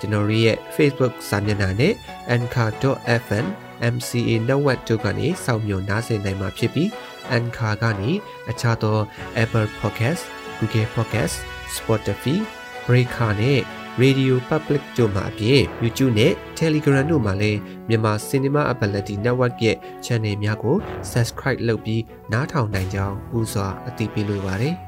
ကျွန်တော်ရဲ့ Facebook စာမျက်နှာနဲ့ anchor.fm MCA network တို့ကနေစောင့်မျှော်နားဆင်နိုင်မှာဖြစ်ပြီး Anchor ကနေအခြားသော Apple Podcast, Google Podcast, Spotify, Breaker နဲ့ Radio Public တို့မှာအပြင် YouTube နဲ့ Telegram တို့မှာလည်းမြန်မာ Cinema Ability Network ရဲ့ channel များကို Subscribe လုပ်ပြီးနားထောင်နိုင်ကြောင်းဥစွာအသိပေးလိုပါတယ်။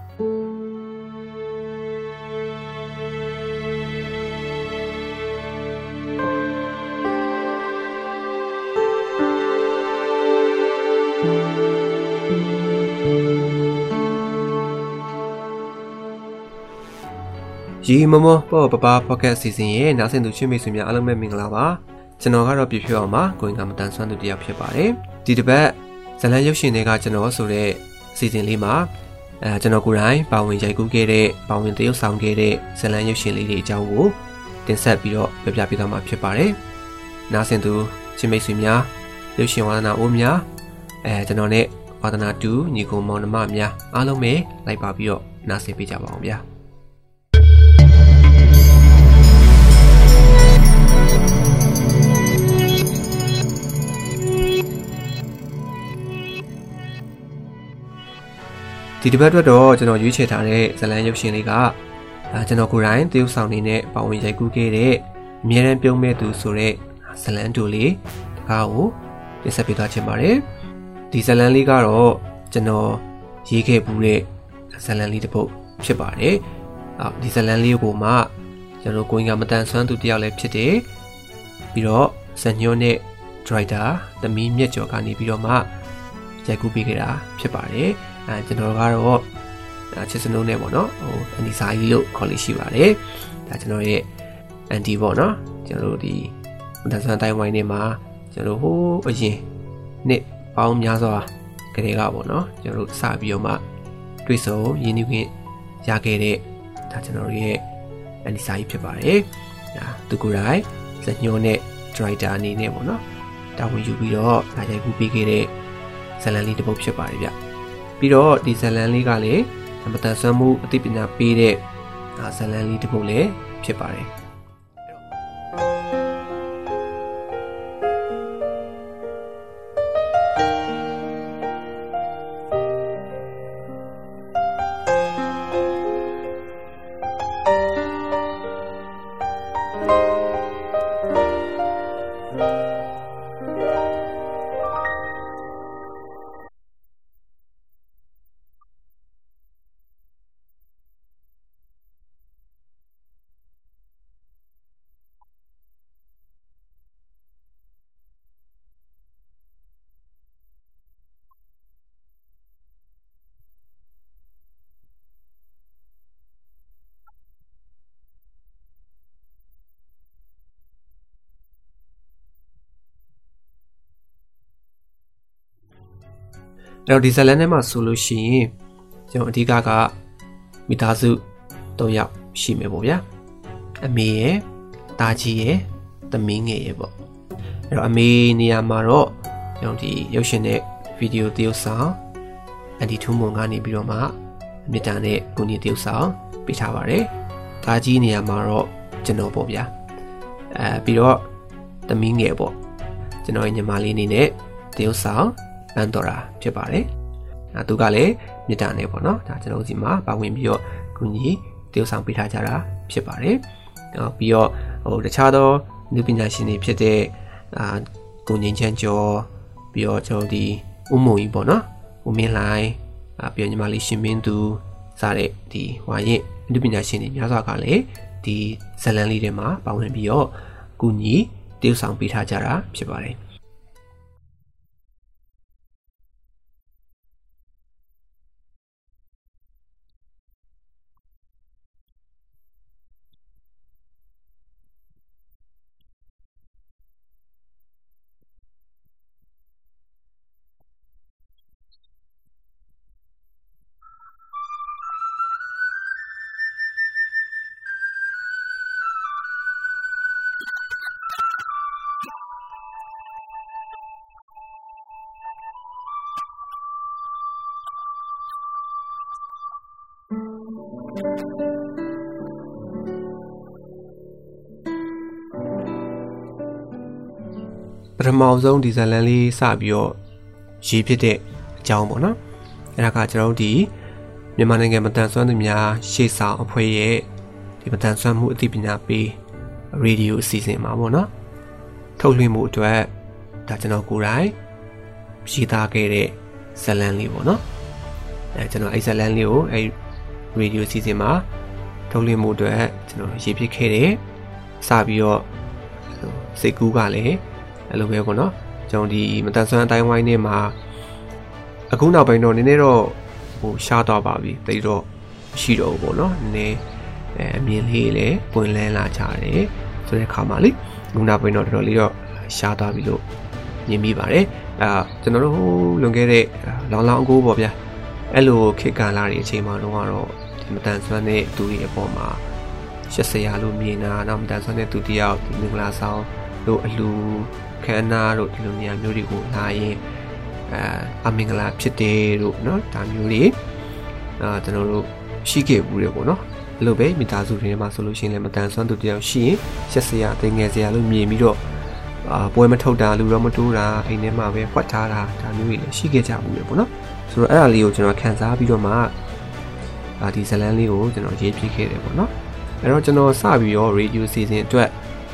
ရီမမောပေါ့ပပပေါ့ကတ်စီစဉ်ရဲ့နားဆင်သူချင်းမိတ်ဆွေများအားလုံးပဲမင်္ဂလာပါကျွန်တော်ကတော့ပြဖြောအောင်ပါကိုင်ကမတန်ဆွမ်းသူတယောက်ဖြစ်ပါတယ်ဒီတစ်ပတ်ဇလန်ရုပ်ရှင်တွေကကျွန်တော်ဆိုတဲ့စီစဉ်လေးမှာအဲကျွန်တော်ကိုယ်တိုင်ပါဝင်ရိုက်ကူးခဲ့တဲ့ပါဝင်တရုပ်ဆောင်ခဲ့တဲ့ဇလန်ရုပ်ရှင်လေးတွေအကြောင်းကိုတင်ဆက်ပြီးတော့ပြပြပေးသွားမှာဖြစ်ပါတယ်နားဆင်သူချင်းမိတ်ဆွေများရုပ်ရှင်ဝါသနာအိုးများအဲကျွန်တော်နဲ့ဝါသနာတူညီကိုမောင်နှမများအားလုံးပဲလိုက်ပါပြီးတော့နားဆင်ပေးကြပါအောင်ဗျာ ဒီတစ်ပတ်အတွက်တော့ကျွန်တော်ရွေးချယ်ထားတဲ့ဇလန်ရုပ်ရှင်လေးကအာကျွန်တော်ကိုယ်တိုင်သရုပ်ဆောင်နေနဲ့ပါဝင်ရိုက်ကူးခဲ့တဲ့အမြဲတမ်းပြုံးမဲ့သူဆိုတဲ့ဇလန်တူလေးတကားကိုတင်ဆက်ပေးသွားချင်ပါတယ်ဒီဇလန်လေးကတော့ကျွန်တော်ရေးခဲ့ပူးတဲ့ဇလန်လေးတစ်ပုဒ်ဖြစ်ပါတယ်အော်ဒီဇလန်လေးကိုမှကျွန်တော်ကိုင်းကမတန်ဆွမ်းသူတယောက်လည်းဖြစ်တယ်ပြီးတော့ဇညွန်းနဲ့ဒရိုက်တာသမီးမြက်ကျော်ကနေပြီးတော့မှရိုက်ကူးပေးခဲ့တာဖြစ်ပါတယ် အဲကျွန်တော်ကတော့ချစ်စနိုးနဲ့ပေါ့နော်ဟိုအန်ဒီစာကြီးလို့ခေါ်လို့ရှိပါတယ်ဒါကျွန်တော်ရဲ့အန်တီပေါ့နော်ကျွန်တော်တို့ဒီမတန်ဆန်တိုင်းဝိုင်းနေမှာကျွန်တော်ဟိုးအရင်နှစ်ပေါင်းများစွာကလေးကပေါ့နော်ကျွန်တော်တို့စပြီးတော့မှတွေ့ဆုံရင်းနှီးခွင့်ရခဲ့တဲ့ဒါကျွန်တော်ရဲ့အန်ဒီစာကြီးဖြစ်ပါတယ်ဒါသူကိုယ်တိုင်ဇညိုနဲ့ဒရိုက်တာအနေနဲ့ပေါ့နော်တာဝန်ယူပြီးတော့ဒါရိုက်ကူးပေးခဲ့တဲ့ဇလန်လေးတစ်ပုဒ်ဖြစ်ပါတယ်ဗျ ပြီးတော့ဒီဇလန်လေးကလည်းမတန်ဆွမ်းမှုအသိပညာပေးတဲ့ဇလန်လေးတစ်ပုဒ်လည်းဖြစ်ပါတယ် အဲ့တော့ဒီဇလန်ထဲမှာဆိုလို့ရှိရင်ကျွန်တော်အဓိကကမိသားစု၃ယောက်ရှိမယ်ပေါ့ဗျာအမေရယ်တာကြီးရယ်သမီးငယ်ရယ်ပေါ့အဲ့တော့အမေနေရာမှာတော့ကျွန်တော်ဒီရုပ်ရှင်တဲ့ဗီဒီယိုတရုပ်ဆောင်အန်တီထူးမွန်ကနေပြီးတော့မှမြေတံနဲ့ကိုကြီးတရုပ်ဆောင်ပေးထားပါတယ်တာကြီးနေရာမှာတော့ကျွန်တော်ပေါ့ဗျာအဲပြီးတော့သမီးငယ်ပေါ့ကျွန်တော်ရဲ့ညီမလေးအနေနဲ့တရုပ်ဆောင် ပန်းတော်တာဖြစ်ပါတယ်။အဲသူကလည်းမေတ္တာနဲ့ပေါ့နော်။ဒါကျွန်တော်စီမှာပါဝင်ပြီးတော့ကုညီတည်ဆောင်ပေးထားကြတာဖြစ်ပါတယ်။နောက်ပြီးတော့ဟိုတခြားသောလူပညာရှင်တွေဖြစ်တဲ့အာကိုငင်းချမ်းကျော်ပြီးတော့ကျွန်တော်ဒီဦးမုံကြီးပေါ့နော်။ဦးမင်းလိုင်းအာပြီးတော့ညီမလေးရှင်မင်းသူစတဲ့ဒီဝါရင်လူပညာရှင်တွေများစွာကလည်းဒီဇလန်လေးတွေမှာပါဝင်ပြီးတော့ကုညီတည်ဆောင်ပေးထားကြတာဖြစ်ပါတယ်။ ပထမဆုံးဒီဇလန်လေးစပြီးတော့ရေးဖြစ်တဲ့အကြောင်းပေါ့နော်အဲ့ဒါကကျွန်တော်တို့ဒီမြန်မာနိုင်ငံမတန်ဆွမ်းသူများရှေ့ဆောင်အဖွဲ့ရဲ့ဒီမတန်ဆွမ်းမှုအသိပညာပေးရေဒီယိုအစီအစဉ်မှာပေါ့နော်ထုတ်လွှင့်မှုအတွက်ဒါကျွန်တော်ကိုယ်တိုင်ရေးသားခဲ့တဲ့ဇလန်လေးပေါ့နော်အဲကျွန်တော်အဲ့ဇလန်လေးကိုအဲ့ရေဒီယိုအစီအစဉ်မှာထုတ်လွှင့်မှုအတွက်ကျွန်တော်ရေးဖြစ်ခဲ့တယ်စပြီးတော့စိတ်ကူးကလည်း အဲ့လိုပဲပေါ့နော်ကျွန်တော်ဒီမတန်ဆွမ်းအတိုင်းဝိုင်းထဲမှာအခုနောက်ပိုင်းတော့နည်းနည်းတော့ဟိုရှားတော့ပါပြီတိတ်တော့ရှိတော့ဘူးပေါ့နော်နည်းနည်းအဲအမြင်လေးလည်းပွင့်လန်းလာကြတယ်ဆိုတဲ့ခါမှာလေအခုနောက်ပိုင်းတော့တော်တော်လေးတော့ရှားသွားပြီလို့မြင်မိပါတယ်အဲကျွန်တော်တို့လွန်ခဲ့တဲ့လောင်လောင်အကိုပေါ့ဗျာအဲ့လိုခေတ်ကာလတွေအချိန်မှာတော့ကတော့ဒီမတန်ဆွမ်းတဲ့သူတွေအပေါ်မှာရှက်စရာလို့မြင်တာနောက်မတန်ဆွမ်းတဲ့သူတယောက်ဒီမင်္ဂလာဆောင် လို့အလူခန္ဓာတို့ဒီလိုနေရာမျိုးတွေကိုလာရင်အဲအမင်္ဂလာဖြစ်တယ်တို့เนาะဒါမျိုးတွေအာကျွန်တော်တို့ရှိခဲ့ဘူးတယ်ပေါ့နော်အဲ့လိုပဲမိသားစုတွေမှာဆိုလို့ရှိရင်လည်းမတန်ဆွမ်းသူတယောက်ရှိရင်ရှက်စရာတင်ငယ်စရာလို့မြင်ပြီးတော့အာပွဲမထုတ်တာလူတော့မတိုးတာအိမ်ထဲမှာပဲဖွက်ထားတာဒါမျိုးတွေလည်းရှိခဲ့ကြဘူးလေပေါ့နော်ဆိုတော့အဲ့ဒါလေးကိုကျွန်တော်ခံစားပြီးတော့မှအာဒီဇလန်းလေးကိုကျွန်တော်ရေးပြခဲ့တယ်ပေါ့နော်အဲ့တော့ကျွန်တော်စပြီးတော့ radio season အတွက်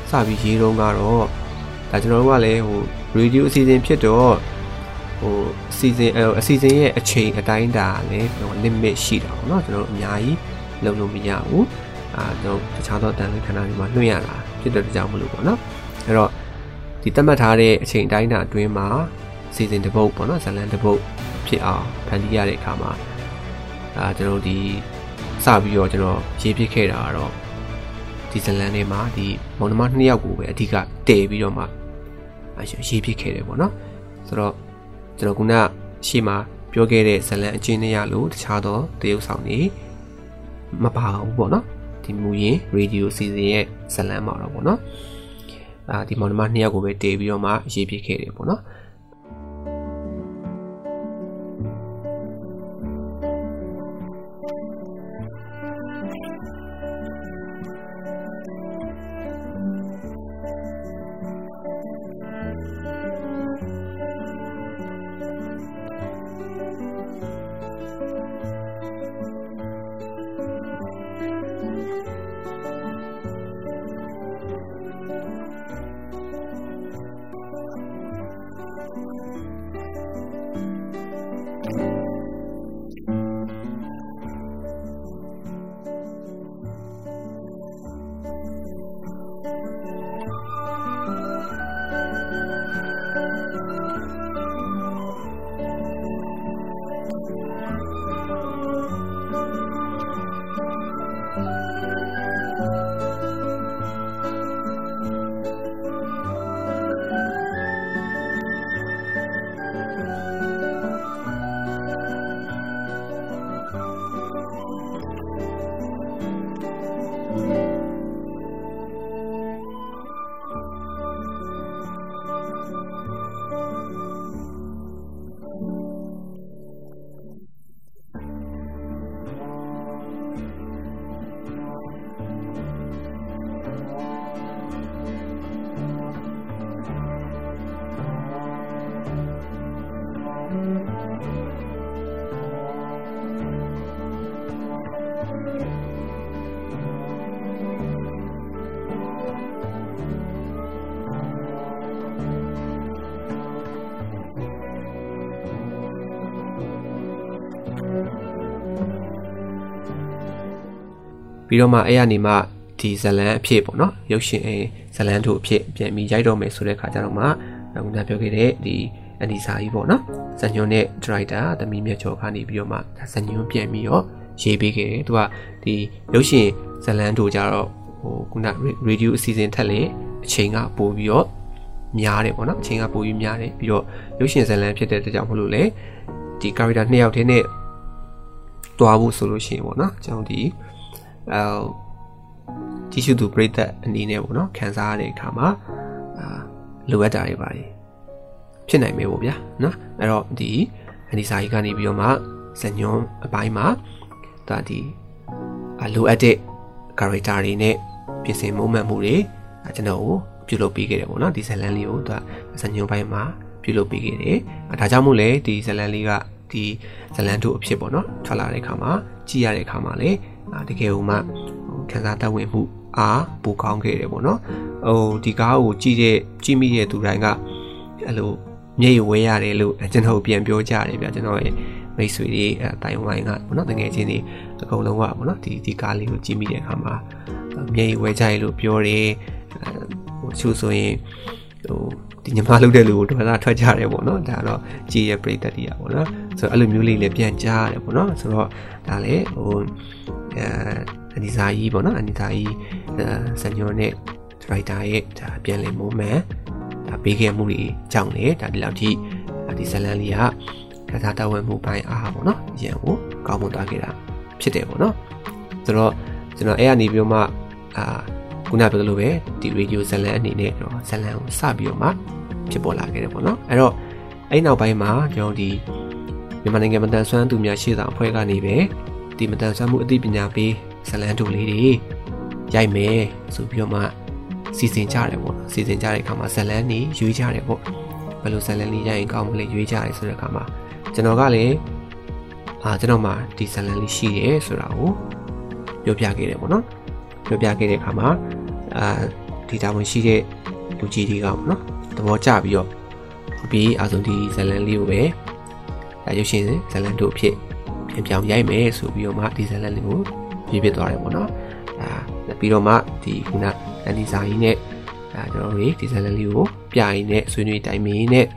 စပြီးရေးတော့ကတော့ဒါကျွန်တော်တို့ကလည်းဟို radio အစီအစဉ်ဖြစ်တော့ဟိုအစီအစဉ်အစီအစဉ်ရဲ့အချိန်အတိုင်းတာလည်းဟို limit ရှိတာပေါ့နော်ကျွန်တော်တို့အများကြီးလုပ်လို့မရဘူးအာကျွန်တော်တခြားသောတန်လွင်ခန္ဓာတွေမှာလွှင့်ရတာဖြစ်တဲ့ကြောင့်မလို့ပေါ့နော်အဲ့တော့ဒီသတ်မှတ်ထားတဲ့အချိန်အတိုင်းတာအတွင်းမှာစီစဉ်တစ်ပုတ်ပေါ့နော်ဇလန်တစ်ပုတ်ဖြစ်အောင်ဖန်တီးရတဲ့အခါမှာအာကျွန်တော်ဒီစပြီးတော့ကျွန်တော်ရေးပြခဲ့တာကတော့ ဒီဇလန်ထဲမှာဒီမောင်နှမနှစ်ယောက်ကိုပဲအဓိကတည်ပြီးတော့မှအရေးပြခဲ့တယ်ပေါ့နော်ဆိုတော့ကျွန်တော်ကရှေ့မှာပြောခဲ့တဲ့ဇလန်အချင်းတွေရလို့တခြားသောတရုပ်ဆောင်တွေမပါဘူးပေါ့နော်ဒီမူရင်ရေဒီယိုစီစဉ်ရဲ့ဇလန်မှာတော့ပေါ့နော်အာဒီမောင်နှမနှစ်ယောက်ကိုပဲတည်ပြီးတော့မှရေးပြခဲ့တယ်ပေါ့နော် ပြီးတော့မှအဲ့ရနေမှဒီဇလန်အဖြစ်ပေါ့နော်ရုပ်ရှင်အဲဇလန်တို့အဖြစ်ပြန်ပြီးရိုက်တော့မယ်ဆိုတဲ့ခါကျတော့မှခုနပြောခဲ့တဲ့ဒီအန်ဒီစာကြီးပေါ့နော်ဇညွန်နဲ့ဒရိုက်တာသမီးမြတ်ကျော်ကနေပြီးတော့မှဇညွန်ပြန်ပြီးတော့ရေးပေးခဲ့တယ်သူကဒီရုပ်ရှင်ဇလန်တို့ကြတော့ဟိုခုနရေဒီယိုအစီအစဉ်ထက်လေအချိန်ကပိုပြီးတော့များတယ်ပေါ့နော်အချိန်ကပိုပြီးများတယ်ပြီးတော့ရုပ်ရှင်ဇလန်ဖြစ်တဲ့တကြောင်မလို့လေဒီ character နှစ်ယောက်တည်းနဲ့တွားဖို့ဆိုလို့ရှိရင်ပေါ့နော်ကျွန်တော်ဒီ အဲကြည့်ရှုသူပြိသက်အနေနဲ့ပေါ့နော်ခံစားရတဲ့အခါမှာအာလိုအပ်တာတွေပါတယ်ဖြစ်နိုင်မယ်ပေါ့ဗျာနော်အဲ့တော့ဒီအန်ဒီစာကြီးကနေပြီးတော့မှဇညွန်အပိုင်းမှာဒါဒီလိုအပ်တဲ့ character တွေနဲ့ပြင်ဆင်မုံမှန်မှုတွေကျွန်တော်ကိုပြုလုပ်ပေးခဲ့တယ်ပေါ့နော်ဒီဇလန်လေးကိုသူကစညုံပိုင်းမှာပြုလုပ်ပေးခဲ့တယ်ဒါကြောင့်မို့လဲဒီဇလန်လေးကဒီဇလန်တို့အဖြစ်ပေါ့နော်ထွက်လာတဲ့အခါမှာကြည့်ရတဲ့အခါမှာလေ တကယ်ဟိုမှခံစားတတ်ဝင်မှုအားပိုကောင်းခဲ့တယ်ပေါ့နော်ဟိုဒီကားကိုကြည့်တဲ့ကြည့်မိတဲ့သူတိုင်းကအဲ့လိုမျက်ရည်ဝဲရတယ်လို့ကျွန်တော်ပြန်ပြောကြတယ်ဗျကျွန်တော်ရဲ့မိတ်ဆွေတွေအဲတိုင်ဝိုင်းကပေါ့နော်တကယ်ချင်းတွေအကုန်လုံးကပေါ့နော်ဒီဒီကားလေးကိုကြည့်မိတဲ့အခါမှာမျက်ရည်ဝဲကြရလို့ပြောတယ်ဟိုသူဆိုရင်ဟိုဒီညီမလုပ်တဲ့လူကိုဒေါ်လာထွက်ကြတယ်ပေါ့နော်ဒါတော့ကြည်ရပြိတ္တတရားပေါ့နော်ဆိုတော့အဲ့လိုမျိုးလေးလည်းပြန်ကြားရတယ်ပေါ့နော်ဆိုတော့ဒါလည်းဟို အဲအနီစာကြီးပေါ့နော်အနီစာကြီးစညောနဲ့ဒရိုက်တာရဲ့ဒါပြန်လည်မိုးမှန်ဒါပေးခဲ့မှုတွေကြောင့်လေဒါဒီလောက်ထိဒီဇလန်လေးကကစားတော်ဝင်မှုပိုင်းအားပေါ့နော်ရန်ကိုကောင်းမွန်သွားခဲ့တာဖြစ်တယ်ပေါ့နော်ဆိုတော့ကျွန်တော်အဲ့ကနေပြီးတော့မှအာခုနပြောသလိုပဲဒီရေဒီယိုဇလန်အနေနဲ့တော့ဇလန်ကိုစပြီးတော့မှဖြစ်ပေါ်လာခဲ့တယ်ပေါ့နော်အဲ့တော့အဲ့နောက်ပိုင်းမှာကျွန်တော်ဒီမြန်မာနိုင်ငံမတန်ဆွမ်းသူများရှေ့ဆောင်အဖွဲ့ကနေပဲ ဒီမတန်ဆွမ်းမှုအသိပညာပေးဇလန်တို့လေးတွေရိုက်မယ်ဆိုပြီးတော့မှစီစဉ်ကြတယ်ပေါ့နော်စီစဉ်ကြတဲ့အခါမှာဇလန်နေရွေးကြတယ်ပေါ့ဘယ်လိုဇလန်လေးရိုက်ရင်ကောင်းမလဲရွေးကြတယ်ဆိုတဲ့အခါမှာကျွန်တော်ကလည်းအာကျွန်တော်မှဒီဇလန်လေးရှိတယ်ဆိုတာကိုပြောပြခဲ့တယ်ပေါ့နော်ပြောပြခဲ့တဲ့အခါမှာအာဒီတာဝန်ရှိတဲ့လူကြီးတွေကပေါ့နော်သဘောကျပြီးတော့ပြီးအဆုံးဒီဇလန်လေးကိုပဲဒါရုပ်ရှင်ဇလန်တို့အဖြစ် ပြန်ပြောင်းရိုက်မယ်ဆိုပြီးတော့မှဒီဇလန်လေးကိုပြပြသွားတယ်ပေါ့နော်ဒါပြီးတော့မှဒီခုနအန်ဒီဇာကြီးနဲ့ဒါကျွန်တော်တို့ဒီဇလန်လေးကိုပြရင်းနဲ့ဆွေးနွေးတိုင်မင်းနဲ့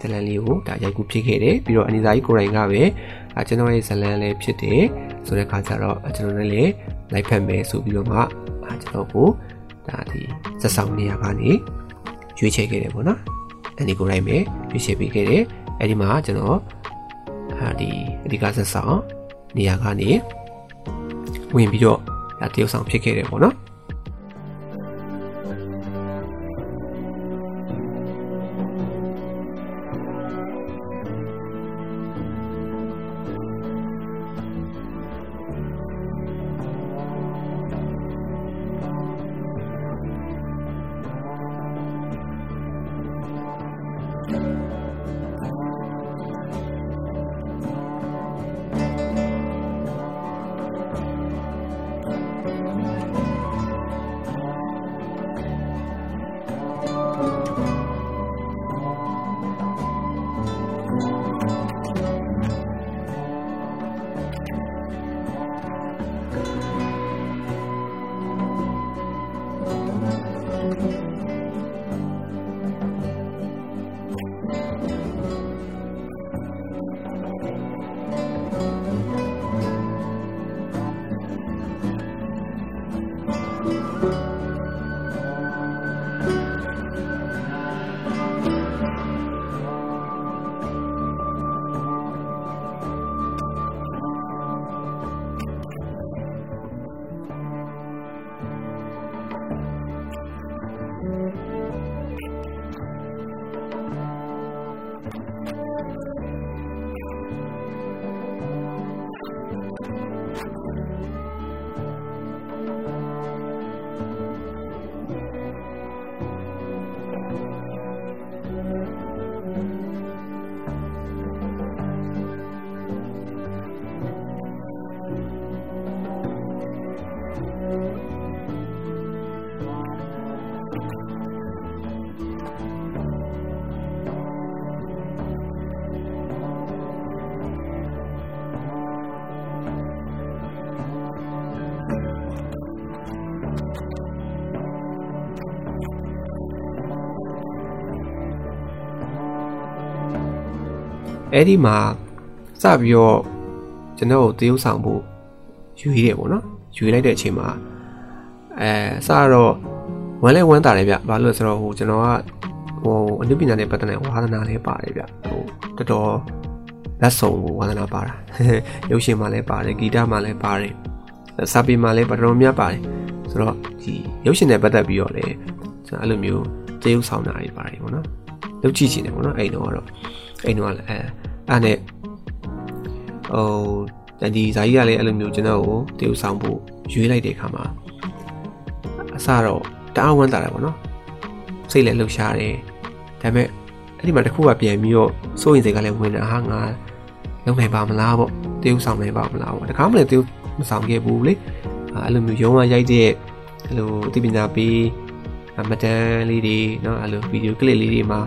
ဇလန်လေးကိုဒါရိုက်ကူးဖြစ်ခဲ့တယ်ပြီးတော့အန်ဒီဇာကြီးကိုယ်တိုင်ကပဲအဲကျွန်တော်ရဲ့ဇလန်လေးဖြစ်တယ်ဆိုတဲ့ခါကျတော့ကျွန်တော်လည်းလိုက်ဖက်မယ်ဆိုပြီးတော့မှအဲကျွန်တော်ကိုဒါဒီစက်ဆောင်နေရာကနေရွေးချယ်ခဲ့တယ်ပေါ့နော်အန်ဒီကိုယ်တိုင်ပဲရွေးချယ်ပေးခဲ့တယ်အဲ့ဒီမှာကျွန်တော် အဲဒီအဓိကစက်ဆောင်နေရာကနေဝင်ပြီးတော့ဒါတရုတ်ဆောင်ဖြစ်ခဲ့တယ်ပေါ့နော် အဲ့ဒီမှာစပြီးတော့ကျွန်တော်ကိုတရုပ်ဆောင်ဖို့ယူရတယ်ပေါ့နော်ယူလိုက်တဲ့အချိန်မှာအဲစတော့ဝမ်းလဲဝမ်းတာတယ်ဗျဘာလို့လဲဆိုတော့ဟိုကျွန်တော်ကဟိုအနုပညာနဲ့ပတ်သက်တဲ့ဝါသနာလည်းပါတယ်ဗျဟိုတော်တော်လက်ဆောင်ကိုဝါသနာပါတာရုပ်ရှင်မှာလည်းပါတယ်ဂီတမှာလည်းပါတယ်စာပေမှာလည်းပတော်များပါတယ်ဆိုတော့ဒီရုပ်ရှင်နဲ့ပတ်သက်ပြီးတော့လေကျွန်တော်အဲ့လိုမျိုးတရုပ်ဆောင်တာတွေပါတယ်ပေါ့နော်လုပ်ကြည့်ချင်တယ်ပေါ့နော်အဲ့တော့ကတော့အဲ့တော့အဲ အဲ့နဲ့ဟိုတ ဒီဇာကြီးကလည်းအဲ့လိုမျိုးကျွန်တော်ကိုတည်ဥဆောင်ဖို့ရွေးလိုက်တဲ့အခါမှာအစတော့တအားဝမ်းသာတယ်ပေါ့နော်စိတ်လည်းလှုပ်ရှားတယ်ဒါပေမဲ့အဲ့ဒီမှာတစ်ခုကပြန်ပြီးတော့စိုးရင်စိတ်ကလည်းဝင်တာဟာငါလုံနိုင်ပါမလားပေါ့တည်ဥဆောင်နိုင်ပါမလားပေါ့တခါမှလည်းတည်မဆောင်ခဲ့ဘူးလေအဲ့လိုမျိုးရုံးဝရိုက်တဲ့အဲ့လိုအသိပညာပေးမတန်းလေးတွေเนาะအဲ့လိုဗီဒီယိုကလစ်လေးတွေမှာ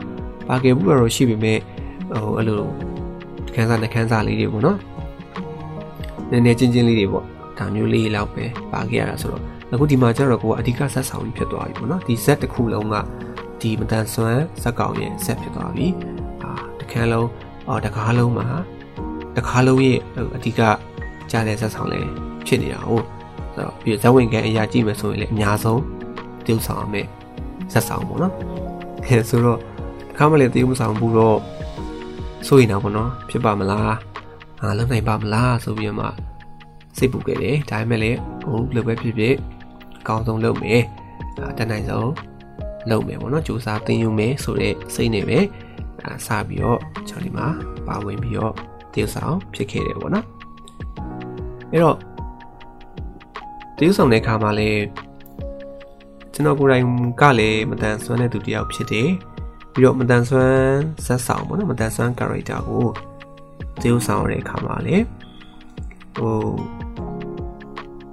ပါခဲ့ဘူးတော့ရှိပေမဲ့ဟိုအဲ့လို ခန်းစားနှခန်းစားလေးတွေပေါ့နော်နည်းနည်းချင်းချင်းလေးတွေပေါ့ဒါမျိုးလေးလောက်ပဲပါခဲ့ရတာဆိုတော့အခုဒီမှာကျတော့ကိုကအဓိကဇက်ဆောင်ကြီးဖြစ်သွားပြီပေါ့နော်ဒီဇက်တစ်ခုလုံးကဒီမတန်ဆွမ်းဇက်ကောင်ရဲ့ဇက်ဖြစ်သွားပြီအာတခန်းလုံးအော်တကားလုံးမှာတကားလုံးရဲ့အဓိကကြားတဲ့ဇက်ဆောင်လေးဖြစ်နေတာဟုတ်ဆိုတော့ပြီးဇက်ဝင်ကန်အရာကြည့်မယ်ဆိုရင်လည်းအများဆုံးပြုဆောင်အောင်မဲ့ဇက်ဆောင်ပေါ့နော်အဲဆိုတော့ခါမလေးတည်မဆောင်ဘူးတော့ ဆိုရင်တော့ပေါ့နော်ဖြစ်ပါမလားအာလုံနိုင်ပါမလားဆိုပြီးတော့မှစိတ်ပူခဲ့တယ်ဒါပေမဲ့လည်းဟိုလိုပဲဖြစ်ဖြစ်အကောင်းဆုံးလုပ်မယ်အာတတ်နိုင်ဆုံးလုပ်မယ်ပေါ့နော်စူးစမ်းသင်ယူမယ်ဆိုတဲ့စိတ်နဲ့ပဲအာစပြီးတော့ကျွန်တော်ဒီမှာပါဝင်ပြီးတော့တည်ဆောင်ဖြစ်ခဲ့တယ်ပေါ့နော်အဲ့တော့တည်ဆောင်တဲ့ခါမှာလည်းကျွန်တော်ကိုယ်တိုင်ကလည်းမတန်ဆွမ်းတဲ့သူတစ်ယောက်ဖြစ်တယ် ပြီးတော့မတန်ဆွမ်းဇက်ဆောင်ပေါ့နော်မတန်ဆွမ်း character ကိုသရုပ်ဆောင်ရတဲ့အခါမှာလေဟို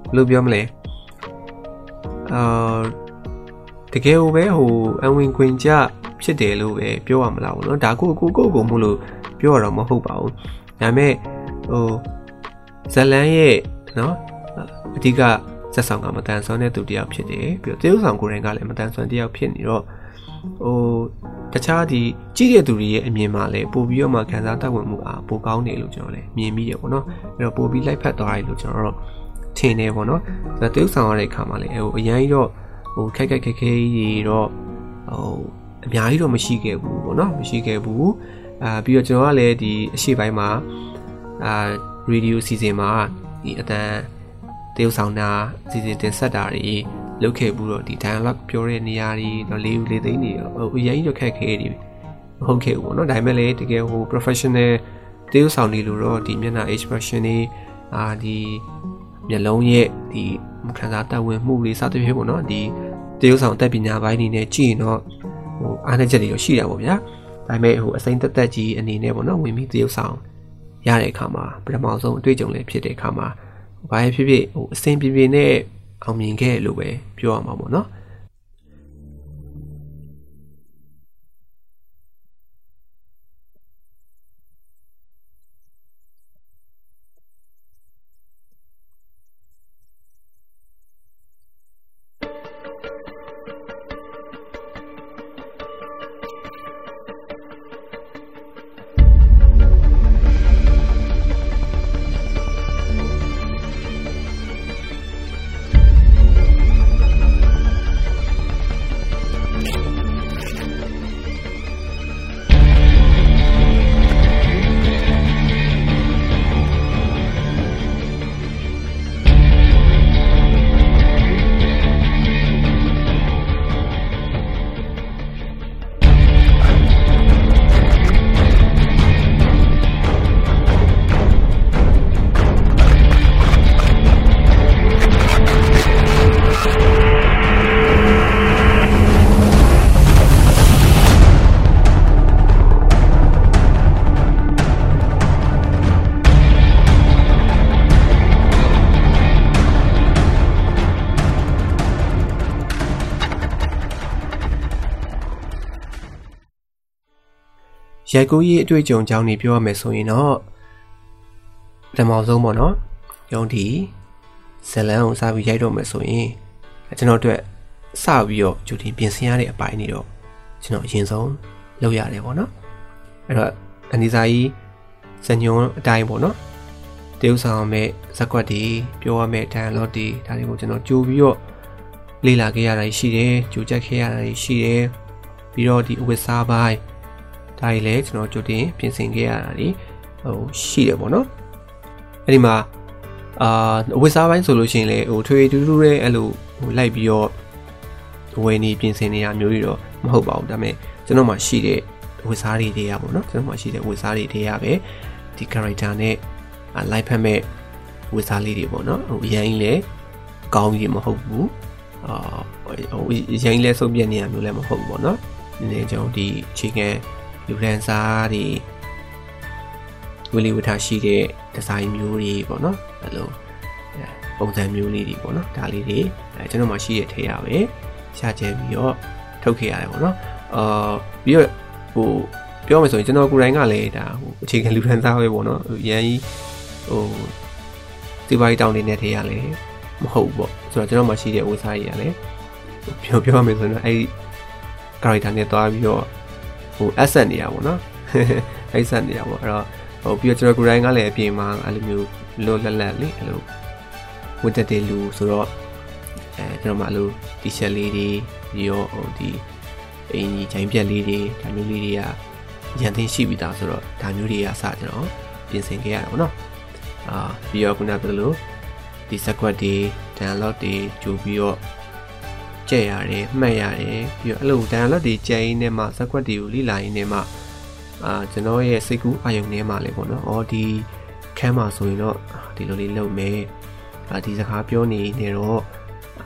ဘယ်လိုပြောမလဲအာတကယ်ဟိုပဲဟိုအဝင်ခွင်ကြဖြစ်တယ်လို့ပဲပြောရမလားဘောနော်ဒါကိုကိုကိုကိုမို့လို့ပြောရတော့မဟုတ်ပါဘူးဒါပေမဲ့ဟိုဇလန်းရဲ့နော်အဓိကဇက်ဆောင်ကမတန်ဆွမ်းတဲ့သူတယောက်ဖြစ်တယ်ပြီးတော့တရုတ်ဆောင်ကိုယ်တိုင်ကလည်းမတန်ဆွမ်းတယောက်ဖြစ်နေတော့ဟို တခြားဒီကြည့်တဲ့သူတွေရဲ့အမြင်မှာလည်းပို့ပြီးတော့မှခံစားတတ်ဝင်မှုအားပိုကောင်းတယ်လို့ကျွန်တော်လည်းမြင်မိရပေါ့နော်အဲ့တော့ပို့ပြီးလိုက်ဖက်သွားတယ်လို့ကျွန်တော်တော့ထင်တယ်ပေါ့နော်ဒါတရုပ်ဆောင်ရတဲ့အခါမှာလည်းဟိုအရင်ကြီးတော့ဟိုခက်ခက်ခက်ခဲကြီးတော့ဟိုအများကြီးတော့မရှိခဲ့ဘူးပေါ့နော်မရှိခဲ့ဘူးအာပြီးတော့ကျွန်တော်ကလည်းဒီအရှိပိုင်းမှာအာရေဒီယိုစီစဉ်မှာဒီအတန်တရုပ်ဆောင်တာစီစဉ်တင်ဆက်တာတွေ လုပ်ခဲ့ဘူးတော့ဒီ dialogue ပြောတဲ့နေရာတွေတော့လေးဦးလေးသိန်းတွေဟိုအရင်ကြီးတော့ခက်ခဲတွေမဟုတ်ခဲ့ဘူးပေါ့နော်ဒါပေမဲ့လည်းတကယ်ဟို professional တရုပ်ဆောင်တွေလို့တော့ဒီမျက်နှာ expression တွေအာဒီမျက်လုံးရဲ့ဒီခံစားတတ်ဝင်မှုတွေစသဖြင့်ပေါ့နော်ဒီတရုပ်ဆောင်တက်ပညာပိုင်းနေနဲ့ကြည့်ရင်တော့ဟိုအားနည်းချက်တွေတော့ရှိတာပေါ့ဗျာဒါပေမဲ့ဟိုအစိမ့်တက်တက်ကြီးအနေနဲ့ပေါ့နော်ဝင်ပြီးတရုပ်ဆောင်ရတဲ့အခါမှာပထမဆုံးအတွေ့အကြုံလည်းဖြစ်တဲ့အခါမှာဘာဖြစ်ဖြစ်ဟိုအစဉ်ပြေပြေနဲ့ အောင်မြင်ခဲ့လို့ပဲပြောရမှာပေါ့နော် ရိုက်ကူးရေးအတွေ့အကြုံကြောင်းနေပြောရမယ်ဆိုရင်တော့ပထမဆုံးပေါ့နော်ယုံဒီဇလန်ကိုစပြီးရိုက်တော့မယ်ဆိုရင်ကျွန်တော်တို့စပြီးတော့ဂျူတင်ပြင်ဆင်ရတဲ့အပိုင်းနေတော့ကျွန်တော်အရင်ဆုံးလုပ်ရတယ်ပေါ့နော်အဲ့တော့အနီစာကြီးဇညွန်အတိုင်းပေါ့နော်တရုပ်ဆောင်မဲ့ဇက်ကွက်တွေပြောရမဲ့ဒန်လော့တွေဒါတွေကိုကျွန်တော်ကြိုပြီးတော့လေ့လာခဲ့ရတာရှိတယ်ကြိုချက်ခဲ့ရတာရှိတယ်ပြီးတော့ဒီအဝတ်စားပိုင်း ဒါတွေလည်းကျွန်တော်ကြိုတင်ပြင်ဆင်ခဲ့ရတာတွေဟိုရှိတယ်ပေါ့နော်အဲ့ဒီမှာအာအဝတ်စားပိုင်းဆိုလို့ရှိရင်လေဟိုထွေထူးထူးတဲ့အဲ့လိုဟိုလိုက်ပြီးတော့ဝယ်နေပြင်ဆင်နေတာမျိုးတွေတော့မဟုတ်ပါဘူးဒါပေမဲ့ကျွန်တော်မှရှိတဲ့ဝတ်စားတွေတွေကပေါ့နော်ကျွန်တော်မှရှိတဲ့ဝတ်စားတွေတွေကပဲဒီ character နဲ့ live ဖက်မဲ့ဝစ်စားလေးတွေပေါ့နော်ဟိုအရင်လည်းကောင်းကြီးမဟုတ်ဘူးအာဟိုအရင်လည်းစုပ်ပြက်နေရမျိုးလည်းမဟုတ်ဘူးပေါ့နော်ဒီနေ့ကျွန်တော်ဒီအခြေခံ လူရန်စားတွေဝီလီဝထားရှိတဲ့ဒီဇိုင်းမျိုးတွေပေါ့နော်အဲ့လိုပုံစံမျိုးလေးတွေပေါ့နော်ဒါလေးတွေအဲကျွန်တော်မှရှိရထဲရပဲရှာချဲပြီးတော့ထုတ်ခဲ့ရတယ်ပေါ့နော်အာပြီးတော့ဟိုပြောမယ်ဆိုရင်ကျွန်တော်ကိုယ်တိုင်ကလည်းဒါဟိုအခြေခံလူထမ်းသားပဲပေါ့နော်ရန်ကြီးဟိုဒီပိုင်းတောင်းနေတဲ့ထဲရလဲမဟုတ်ဘူးပေါ့ဆိုတော့ကျွန်တော်မှရှိတဲ့ဝစားကြီးရလဲပြောပြောမယ်ဆိုရင်အဲ့ character နဲ့တွားပြီးတော့ ဟို asset နေရပါတော့အဲ့ asset နေရပါအဲ့တော့ဟိုပြီးတော့ကျွန်တော်ကိုယ်တိုင်ကလည်းအပြင်မှာအဲ့လိုမျိုးလောလက်လက်လေးအဲ့လိုဝတ်တဲ့လူဆိုတော့အဲကျွန်တော်မှအဲ့လို t-shirt လေးတွေပြီးတော့ဟိုဒီအင်ကြီးဂျိုင်းပြက်လေးတွေဒါမျိုးလေးတွေကရန်သိမ်းရှိပြီးသားဆိုတော့ဒါမျိုးတွေကစကျွန်တော်ပြင်ဆင်ခဲ့ရတာပေါ့နော်အာပြီးတော့ခုနကပြောလို့ဒီစကွက်တွေ download တွေကြိုပြီးတော့ ကြက်ရတယ်မှတ်ရတယ်ပြီးတော့အဲ့လို download တွေကြက်ရင်းနဲ့မှစကွက်တွေကိုလိလာရင်းနဲ့မှအာကျွန်တော်ရဲ့စိတ်ကူးအာယုံထဲမှာလေပေါ့နော်အော်ဒီခန်းမှာဆိုရင်တော့ဒီလိုလေးလုပ်မယ်အာဒီစကားပြောနေနေတော့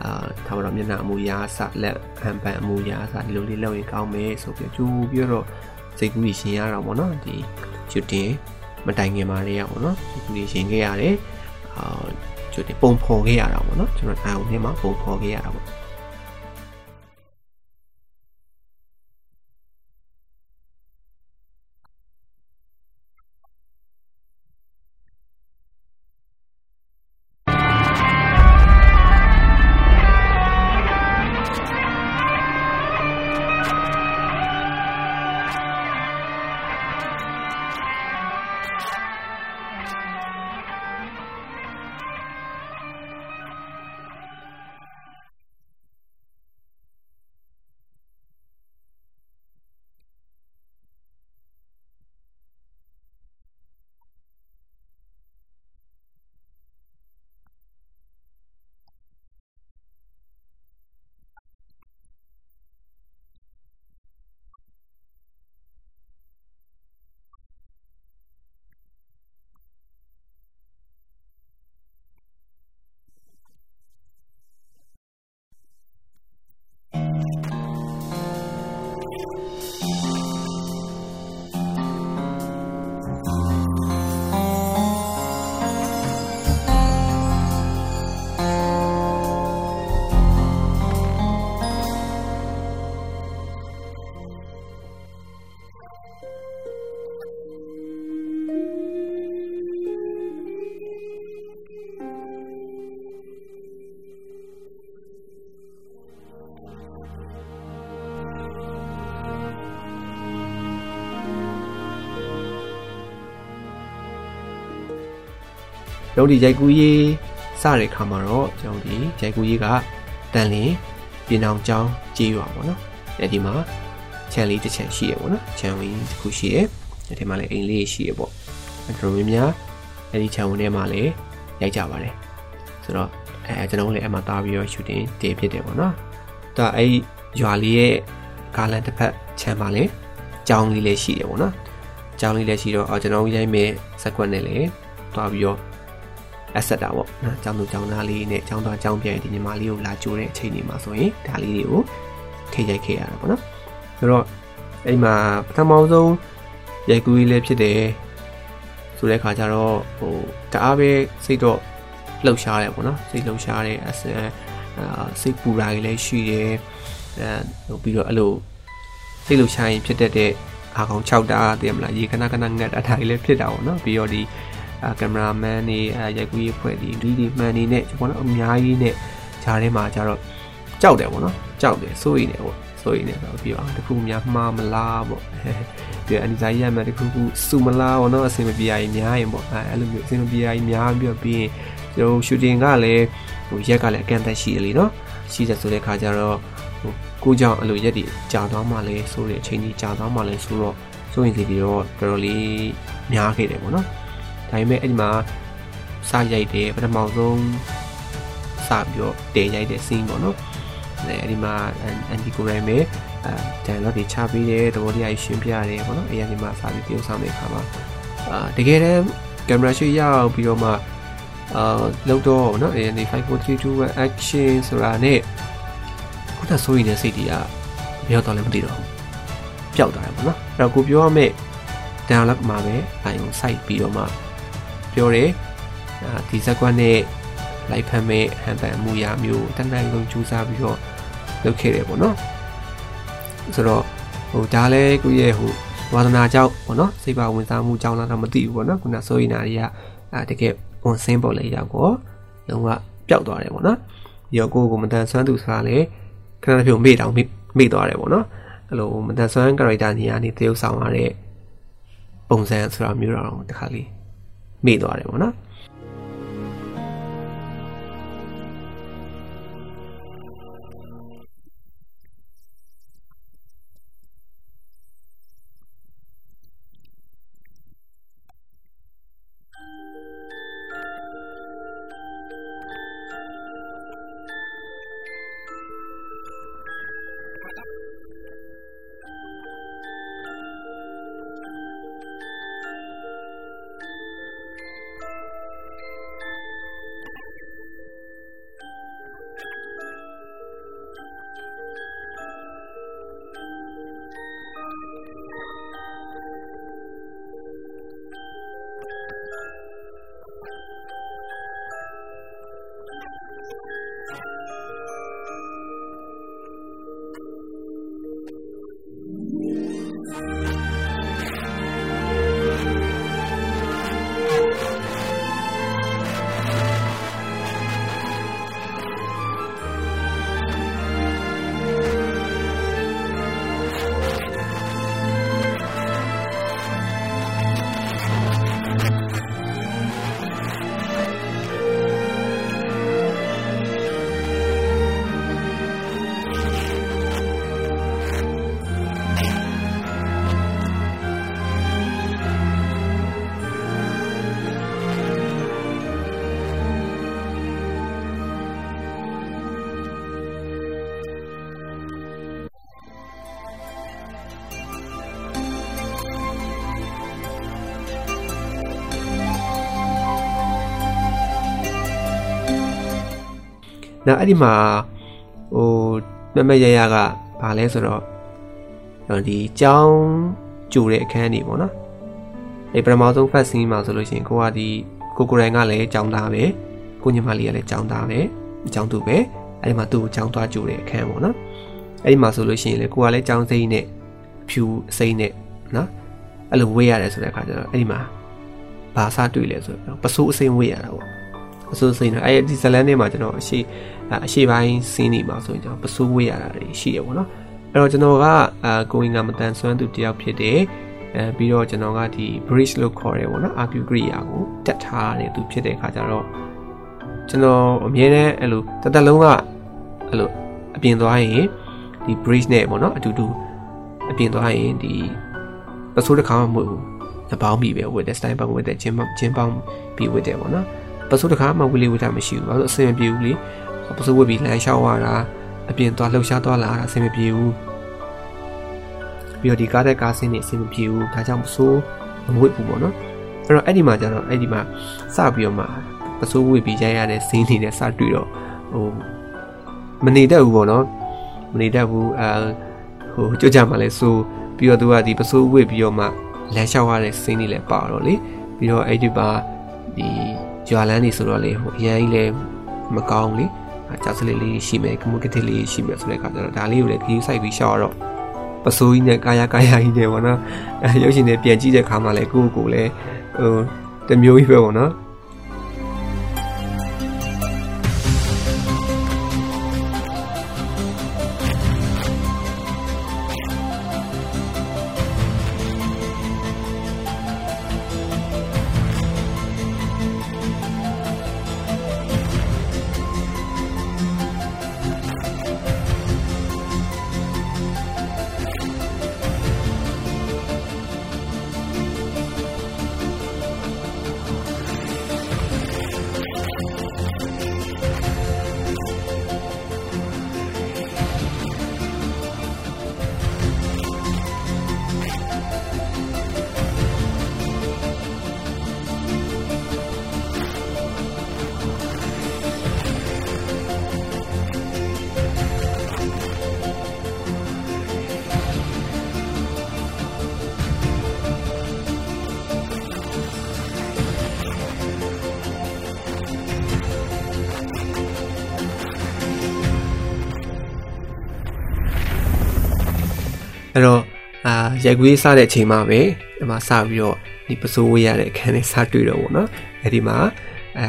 အာထားပါတော့မျက်နှာအမူအရာစလက်ဟန်ပန်အမူအရာစဒီလိုလေးလုပ်ရင်ကောင်းမယ်ဆိုပြီးကြိုးပြီးတော့စိတ်ကူးကြီးရှင်ရတာပေါ့နော်ဒီချွတ်တင်မတိုင်ခင်မှာလေးရပေါ့နော်စိတ်ကူးကြီးရှင်ခဲ့ရတယ်အာချွတ်တင်ပုံဖော်ခဲ့ရတာပေါ့နော်ကျွန်တော်အာရုံထဲမှာပုံဖော်ခဲ့ရတာပေါ့ တို့ဒီရိုက်ကူးရေးစတဲ့ခါမှာတော့ကျွန်တော်ဒီရိုက်ကူးရေးကတန်လင်းပြင်အောင်ကျောင်းကြေးရွာပေါ့နော်အဲဒီမှာခြံလေးတစ်ခြံရှိရပေါ့နော်ခြံဝင်းတစ်ခုရှိရအဲဒီမှာလည်းအိမ်လေးရှိရပေါ့အဲတို့များများအဲဒီခြံဝင်းထဲမှာလည်းရိုက်ကြပါတယ်ဆိုတော့အဲကျွန်တော်လည်းအမှတားပြီးတော့ shooting တင်ဖြစ်တယ်ပေါ့နော်ဒါအဲရွာလေးရဲ့ကားလန်တစ်ဖက်ခြံမှာလည်းကျောင်းလေးလည်းရှိတယ်ပေါ့နော်ကျောင်းလေးလည်းရှိတော့ကျွန်တော်ရိုက်မဲ့ဇက်ကွက်နဲ့လည်းတွားပြီးတော့ asset တာပေါ့နော်ကျောင်းသူကျောင်းသားလေးနဲ့ကျောင်းသားကျောင်းပြန်ဒီညီမလေးကိုလာကြိုးတဲ့အချိန်တွေမှာဆိုရင်ဒါလေးတွေကိုထိရိုက်ခဲ့ရတာပေါ့နော်ဆိုတော့အဲ့မှာပထမဆုံးရိုက်ကူးလေးလည်းဖြစ်တယ်ဆိုတဲ့ခါကျတော့ဟိုတအားပဲစိတ်တော့လှုပ်ရှားတယ်ပေါ့နော်စိတ်လှုပ်ရှားတယ်အစစိတ်ပူတာကြီးလည်းရှိတယ်အဲပြီးတော့အဲ့လိုစိတ်လှုပ်ရှားရင်ဖြစ်တတ်တဲ့အာကောင်6တာတည်မလားရေခဏခဏငတ်တာဒါကြီးလည်းဖြစ်တာပေါ့နော်ပြီးတော့ဒီအဲ ကင်မရာမန်နေအဲရိုက်ကူးရေးဖွဲ့ဒီ 3D မှန်နေနဲ့ကျွန်တော်တို့အများကြီးနဲ့ဂျားထဲမှာကျတော့ကြောက်တယ်ပေါ့နော်ကြောက်တယ်စိုးရိမ်တယ်ပေါ့စိုးရိမ်တယ်ဆိုတော့ပြီးတော့တခုများမှားမလားပေါ့ပြီးတော့အန်ဒီဇိုင်းရမှတခုခုစူမလားပေါ့နော်အဆင်မပြေရင်များရင်ပေါ့အဲအဲ့လိုမျိုးအဆင်မပြေရင်များပြီးတော့ပြီးရင်ကျွန်တော်ရှူတင်ကလည်းဟိုရက်ကလည်းအကန့်အသတ်ရှိတယ်လीနော်ရှိတယ်ဆိုတဲ့ခါကျတော့ဟိုကိုကြောင့်အဲ့လိုရက်တွေကြာသွားမှလည်းဆိုတဲ့အချိန်ကြီးကြာသွားမှလည်းဆိုတော့စိုးရင်စီပြီးတော့တော်တော်လေးများခဲ့တယ်ပေါ့နော် ဒါပေမဲ့အဲ့ဒီမှာစရိုက်တယ်ပထမဆုံးစပြီးတော့တဲရိုက်တဲ့ scene ပေါ့နော်အဲဒီမှာ anti command ပဲအဲ download တွေချပေးတယ်သဘောတရားရှင်းပြရတယ်ပေါ့နော်အဲဒီမှာစပြီးပြုံးဆောင်တဲ့အခါမှာအာတကယ်တမ်းကင်မရာရှေ့ရောက်ပြီးတော့မှအာလောက်တော့ပေါ့နော် AND 5432 action ဆိုတာနဲ့ခုနဆိုရင်လည်းစိတ်တွေကဘယ်ရောက်တော့လဲမသိတော့ဘူးပျောက်သွားတယ်ပေါ့နော်အဲ့တော့ကိုပြောရမယ့် download မှာပဲအရင် site ပြီးတော့မှ ပြောတယ်ဒီဇက်ကွက်နဲ့လိုက်ဖမ်းမဲ့ဟန်ပန်မှုရာမျိုးတန်တန်လုံးကြိုးစားပြီးတော့လုပ်ခဲ့တယ်ပေါ့နော်ဆိုတော့ဟိုဒါလည်းကိုရဲ့ဟိုဝါသနာကြောင့်ပေါ့နော်စိတ်ပါဝင်စားမှုကြောင့်လားတော့မသိဘူးပေါ့နော်ခုနဆိုရင်နာတွေကအဲတကယ်ဝန်ဆင်းပေါ်လေရောက်တော့လုံးဝပျောက်သွားတယ်ပေါ့နော်ပြီးတော့ကိုကိုမတန်ဆွမ်းသူဆိုတာလေခဏတစ်ဖြုတ်မေ့တောင်မေ့သွားတယ်ပေါ့နော်အဲ့လိုမတန်ဆွမ်း character နေရာနေတရုပ်ဆောင်ရတဲ့ပုံစံဆိုတာမျိုးတော့တခါလေး မေ့သွားတယ်ပေါ့နော် နောက်အဲ့ဒီမှာဟိုမမရရကဘာလဲဆိုတော့ဒီကြောင်းကြိုတဲ့အခန်းနေပေါ့နော်အဲ့ပထမဆုံးဖတ်စင်းမှာဆိုလို့ရှိရင်ကိုကဒီကိုကိုရိုင်ကလည်းကြောင်းသားပဲကိုညီမလေးကလည်းကြောင်းသားပဲကြောင်းသူပဲအဲ့ဒီမှာသူ့ကိုကြောင်းသွားကြိုတဲ့အခန်းပေါ့နော်အဲ့ဒီမှာဆိုလို့ရှိရင်လေကိုကလည်းကြောင်းစိမ့်နဲ့ဖြူစိမ့်နဲ့နော်အဲ့လိုဝေးရတယ်ဆိုတဲ့အခါကျတော့အဲ့ဒီမှာဘာစားတွေ့လဲဆိုတော့ပစိုးအစိမ့်ဝေးရတာပေါ့ပစိုးစိမ့်တော့အဲ့ဒီဇလန်ထဲမှာကျွန်တော်အရှိ အရှိပိုင်းစင်းနေမှာဆိုရင်ကျွန်တော်ပစိုးဝေးရတာတွေရှိရပေါ့နော်အဲ့တော့ကျွန်တော်ကအာကိုင်ကမတန်ဆွမ်းသူတယောက်ဖြစ်တယ်အဲပြီးတော့ကျွန်တော်ကဒီ bridge လို့ခေါ်တယ်ပေါ့နော် argue ကရိယာကိုတက်ထားတယ်သူဖြစ်တဲ့အခါကျတော့ကျွန်တော်အမြဲတမ်းအဲ့လိုတသက်လုံးကအဲ့လိုအပြင်သွားရင်ဒီ bridge နဲ့ပေါ့နော်အတူတူအပြင်သွားရင်ဒီပစိုးတစ်ခါမှမဟုတ်ဘူးနှပေါင်းပြီပဲဝတ်တဲ့ style ပေါင်းဝတ်တဲ့ချင်းချင်းပေါင်းပြီးဝတ်တယ်ပေါ့နော်ပစိုးတစ်ခါမှဝတ်လေဝတ်တာမရှိဘူးဘာလို့အဆင်မပြေဘူးလေ ပစိုးဝတ်ပြီးလမ်းလျှောက်ရတာအပြင်သွားလှုပ်ရှားသွားလာတာအဆင်မပြေဘူးပြီးတော့ဒီကားတဲ့ကားစင်းနေအဆင်မပြေဘူးဒါကြောင့်ပစိုးမဝတ်ဘူးပေါ့နော်အဲ့တော့အဲ့ဒီမှာကျတော့အဲ့ဒီမှာစပြီးတော့မှပစိုးဝတ်ပြီးရိုက်ရတဲ့စင်းနေနဲ့စတွေ့တော့ဟိုမနေတတ်ဘူးပေါ့နော်မနေတတ်ဘူးအဲဟိုကြွကြမှာလဲဆိုပြီးတော့သူကဒီပစိုးဝတ်ပြီးတော့မှလမ်းလျှောက်ရတဲ့စင်းနေလဲပါတော့လေပြီးတော့အဲ့ဒီပါဒီရွာလန်းနေဆိုတော့လေဟိုအရင်ကြီးလဲမကောင်းလေ ကြောက်စလေးလေးရှိမယ်ကမကတိလေးရှိမယ်ဆိုတဲ့အခါကျတော့ဒါလေးကိုလည်းခရီးဆိုင်ပြီးရှောက်တော့ပစိုးကြီးနဲ့ကာယကာယကြီးနဲ့ပေါ့နော်အဲရုပ်ရှင်တွေပြန်ကြည့်တဲ့ခါမှလည်းကိုယ့်ကိုယ်လည်းဟိုတမျိုးကြီးပဲပေါ့နော် ရိုက်ကွေးစတဲ့အချိန်မှာပဲဒီမှာစပြီးတော့ဒီပစိုးဝေးရတဲ့အခန်းလေးစတွေ့တော့ဗောနော်အဲ့ဒီမှာအဲ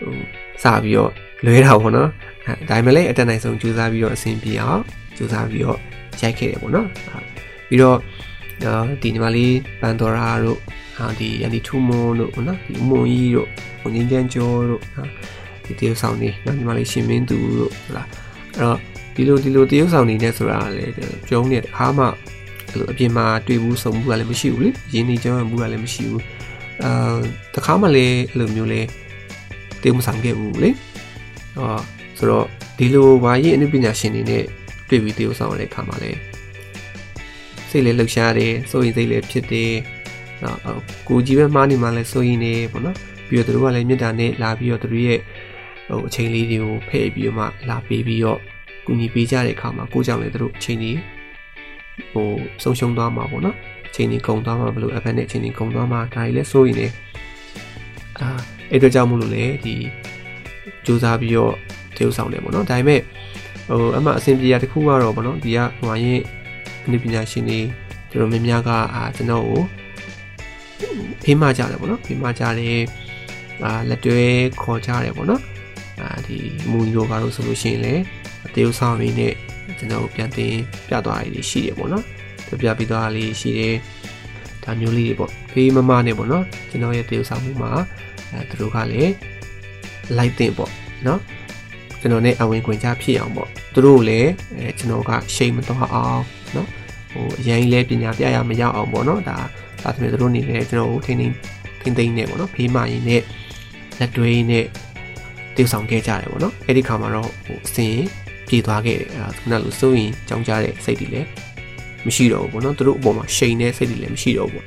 ဟိုစပြီးတော့လွဲတာဗောနော်အဲဒါမှလည်းအတက်နိုင်ဆုံးကြိုးစားပြီးတော့အဆင်ပြေအောင်ကြိုးစားပြီးတော့ရိုက်ခဲ့တယ်ဗောနော်ပြီးတော့ဒီညီမလေးပန်တော်ရာတို့ဟာဒီယန်ဒီထူမွန်တို့နော်ဒီမွန်ကြီးတို့ဘုံငင်းကျန်းကျော်တို့ဒီတရုတ်ဆောင်နေနော်ညီမလေးရှင်မင်းသူတို့ဟုတ်လားအဲ့တော့ဒီလိုဒီလိုတရုတ်ဆောင်နေနဲ့ဆိုတာလေကျုံးတဲ့အားမှ အဲ့လိုအပြင်မှာတွေ့ဘူးစုံမှုကလည်းမရှိဘူးလေရင်းနှီးကြောင်းမှုကလည်းမရှိဘူးအာတခါမှလည်းအဲ့လိုမျိုးလေတရုတ်မဆောင်ခဲ့ဘူးလေအော်ဆိုတော့ဒီလိုဘာရေးအနုပညာရှင်တွေနဲ့တွေ့ပြီးတရုတ်ဆောင်ရတဲ့အခါမှာလည်းစိတ်လည်းလှုပ်ရှားတယ်စိုးရင်စိတ်လည်းဖြစ်တယ်နော်ကိုကြီးပဲမှားနေမှလည်းစိုးရင်နေပေါ့နော်ပြီးတော့သူတို့ကလည်းမြတ်တာနဲ့လာပြီးတော့သူတို့ရဲ့ဟိုအချိန်လေးတွေကိုဖဲ့ပြီးတော့မှလာပေးပြီးတော့ကူညီပေးကြတဲ့အခါမှာကိုကြောင့်လည်းသူတို့အချိန်ကြီး ဟိုဆုံးရှုံးသွားမှာပေါ့နော်အချိန်ကြီးကုန်သွားမှာဘလို့အဖက်နဲ့အချိန်ကြီးကုန်သွားမှာဒါကြီးလည်းစိုးရင်နေအာအဲ့တော့ကြောင့်မလို့လေဒီစူးစမ်းပြီးတော့တရုပ်ဆောင်တယ်ပေါ့နော်ဒါပေမဲ့ဟိုအမှအဆင်ပြေရတခုကတော့ပေါ့နော်ဒီကဟိုရင်အနည်းပညာရှင်တွေတို့တော်များများကအာကျွန်တော်ကိုဖေးမကြတယ်ပေါ့နော်ဖေးမကြတယ်အာလက်တွဲခေါ်ကြတယ်ပေါ့နော်အာဒီမူယောဂါလို့ဆိုလို့ရှိရင်လည်းတရုပ်ဆောင်နေနဲ့ ကျွန်တော်ပြန်တင်ပြသွားရည်ရှိတယ်ပေါ့နော်ပြပြပြီးသွားလေးရှိတယ်ဒါမျိုးလေးတွေပေါ့ဖေးမမနဲ့ပေါ့နော်ကျွန်တော်ရဲ့တရုပ်ဆောင်မှုမှာအဲသူတို့ကလည်းလိုက်တင်ပေါ့နော်ကျွန်တော်နဲ့အဝင်ခွင့်ချဖြစ်အောင်ပေါ့သူတို့လည်းအဲကျွန်တော်ကရှိန်မတော့အောင်နော်ဟိုအရင်လဲပညာပြရမရအောင်ပေါ့နော်ဒါဒါသမီးတို့နေလည်းကျွန်တော်တို့ထိန်းထိန်းထိန်းသိမ်းနေပေါ့နော်ဖေးမရင်နဲ့လက်တွဲနဲ့တိဆောင်ခဲ့ကြတယ်ပေါ့နော်အဲ့ဒီခါမှာတော့ဟိုအစင် ပြေးသွားခဲ့တယ်အဲ့ဒါခုနလိုစိုးရင်ကြောင်းကြတဲ့စိတ်တွေလည်းမရှိတော့ဘူးပေါ့နော်သူတို့အပေါ်မှာရှိန်တဲ့စိတ်တွေလည်းမရှိတော့ဘူးပေါ့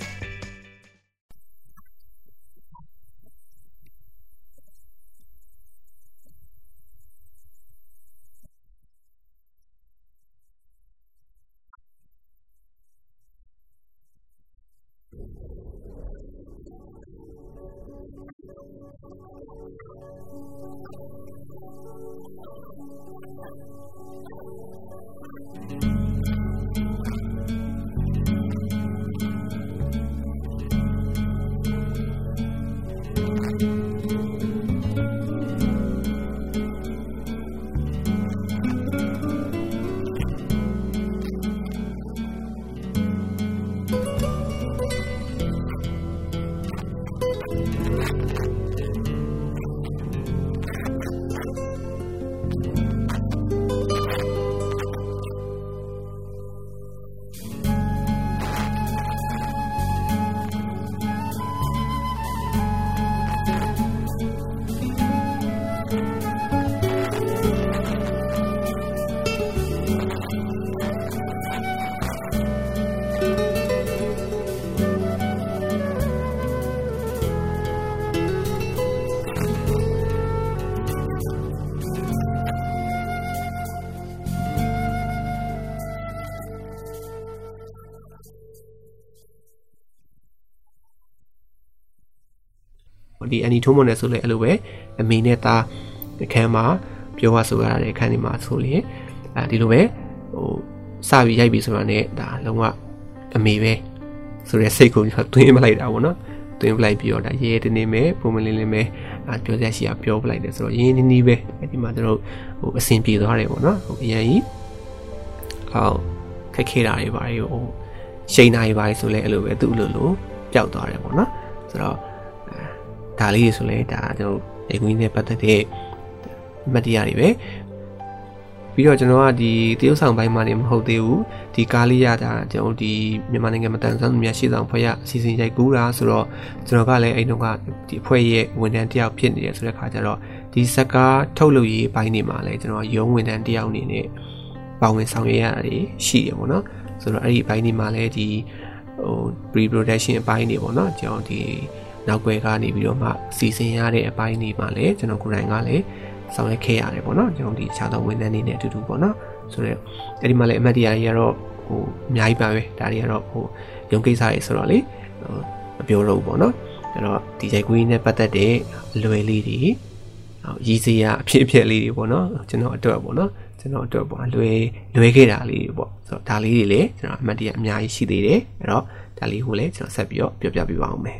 ဒီအန်နီထုံးမွန်နဲ့ဆိုလဲအဲ့လိုပဲအမေနဲ့သားအခန်းမှာပြောရဆိုရတဲ့အခန်းဒီမှာဆိုရင်အဲဒီလိုပဲဟိုစပြီးရိုက်ပြီးဆိုတာနဲ့ဒါလုံးဝအမေပဲဆိုရဲစိတ်ကိုတွင်းမလိုက်တာပေါ့နော်တွင်းပလိုက်ပြီးတော့ဒါရဲရဲတင်းနေမယ်ပုံမလင်းလင်းပဲအပြောစရာရှိတာပြောပလိုက်တယ်ဆိုတော့ရင်းနှီးနှီးပဲအဲဒီမှာတို့ဟိုအဆင်ပြေသွားတယ်ပေါ့နော်ဟိုအရင်ကြီးဟောခက်ခဲတာတွေပါဟိုရှိန်တာတွေပါဆိုလဲအဲ့လိုပဲသူ့လိုလိုပျောက်သွားတယ်ပေါ့နော်ဆိုတော့ ဒါလေးဆိုလဲဒါကျွန်တော်အေကွင်းနဲ့ပတ်သက်တဲ့အမှတ်တရတွေပဲပြီးတော့ကျွန်တော်ကဒီတရုတ်ဆောင်ပိုင်းမှာနေမဟုတ်သေးဘူးဒီကားလေးရတာကျွန်တော်ဒီမြန်မာနိုင်ငံမတန်ဆန်းသူများရှေ့ဆောင်ဖွဲ့ရအစီအစဉ်ရိုက်ကူးတာဆိုတော့ကျွန်တော်ကလည်းအဲ့တုန်းကဒီအဖွဲ့ရဲ့ဝန်ထမ်းတယောက်ဖြစ်နေတယ်ဆိုတဲ့ခါကျတော့ဒီဇက်ကားထုတ်လုပ်ရေးပိုင်းနေမှာလည်းကျွန်တော်ရုံးဝန်ထမ်းတယောက်အနေနဲ့ပါဝင်ဆောင်ရွက်ရတာရှိတယ်ပေါ့နော်ဆိုတော့အဲ့ဒီဘိုင်းနေမှာလည်းဒီဟို pre production အပိုင်းနေပေါ့နော်ကျွန်တော်ဒီ နောက်ွယ်ကနေပြီးတော့မှစီစဉ်ရတဲ့အပိုင်းတွေမှာလည်းကျွန်တော်ကိုယ်တိုင်ကလည်းဆောင်ရွက်ခဲ့ရတယ်ပေါ့နော်ကျွန်တော်ဒီခြားသောဝန်ထမ်းတွေနဲ့အတူတူပေါ့နော်ဆိုတော့အဲ့ဒီမှာလည်းအမတ်တရားတွေကတော့ဟိုအများကြီးပါပဲဒါတွေကတော့ဟိုရုံကိစ္စတွေဆိုတော့လေမပြောတော့ဘူးပေါ့နော်အဲ့တော့ဒီရိုက်ကွေးနဲ့ပတ်သက်တဲ့အလွယ်လေးတွေရည်စရာအဖြစ်အပျက်လေးတွေပေါ့နော်ကျွန်တော်အတွက်ပေါ့နော်ကျွန်တော်အတွက်ပေါ့လွယ်လွယ်ခဲ့တာလေးတွေပေါ့ဆိုတော့ဒါလေးတွေလည်းကျွန်တော်အမှတ်တရအများကြီးရှိသေးတယ်အဲ့တော့ဒါလေးကိုလည်းကျွန်တော်ဆက်ပြီးတော့ပြောပြပေးပါအောင်မယ်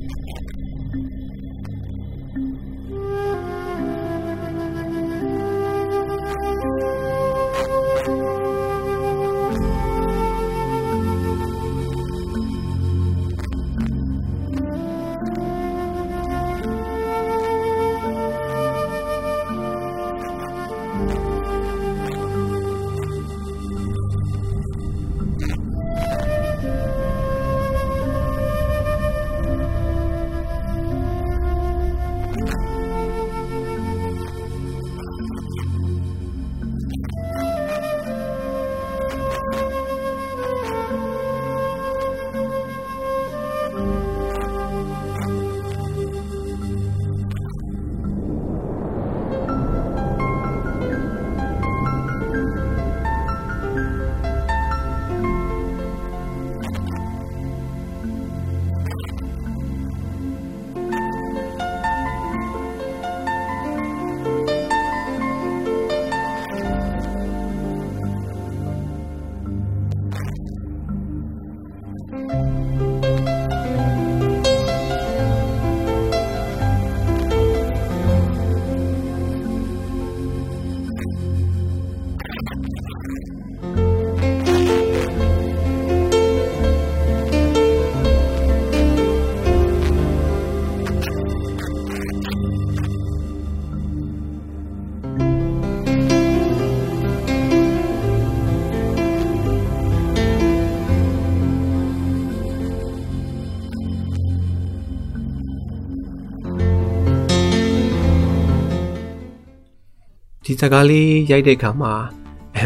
စကားလေးရိုက်တဲ့အခါမှာ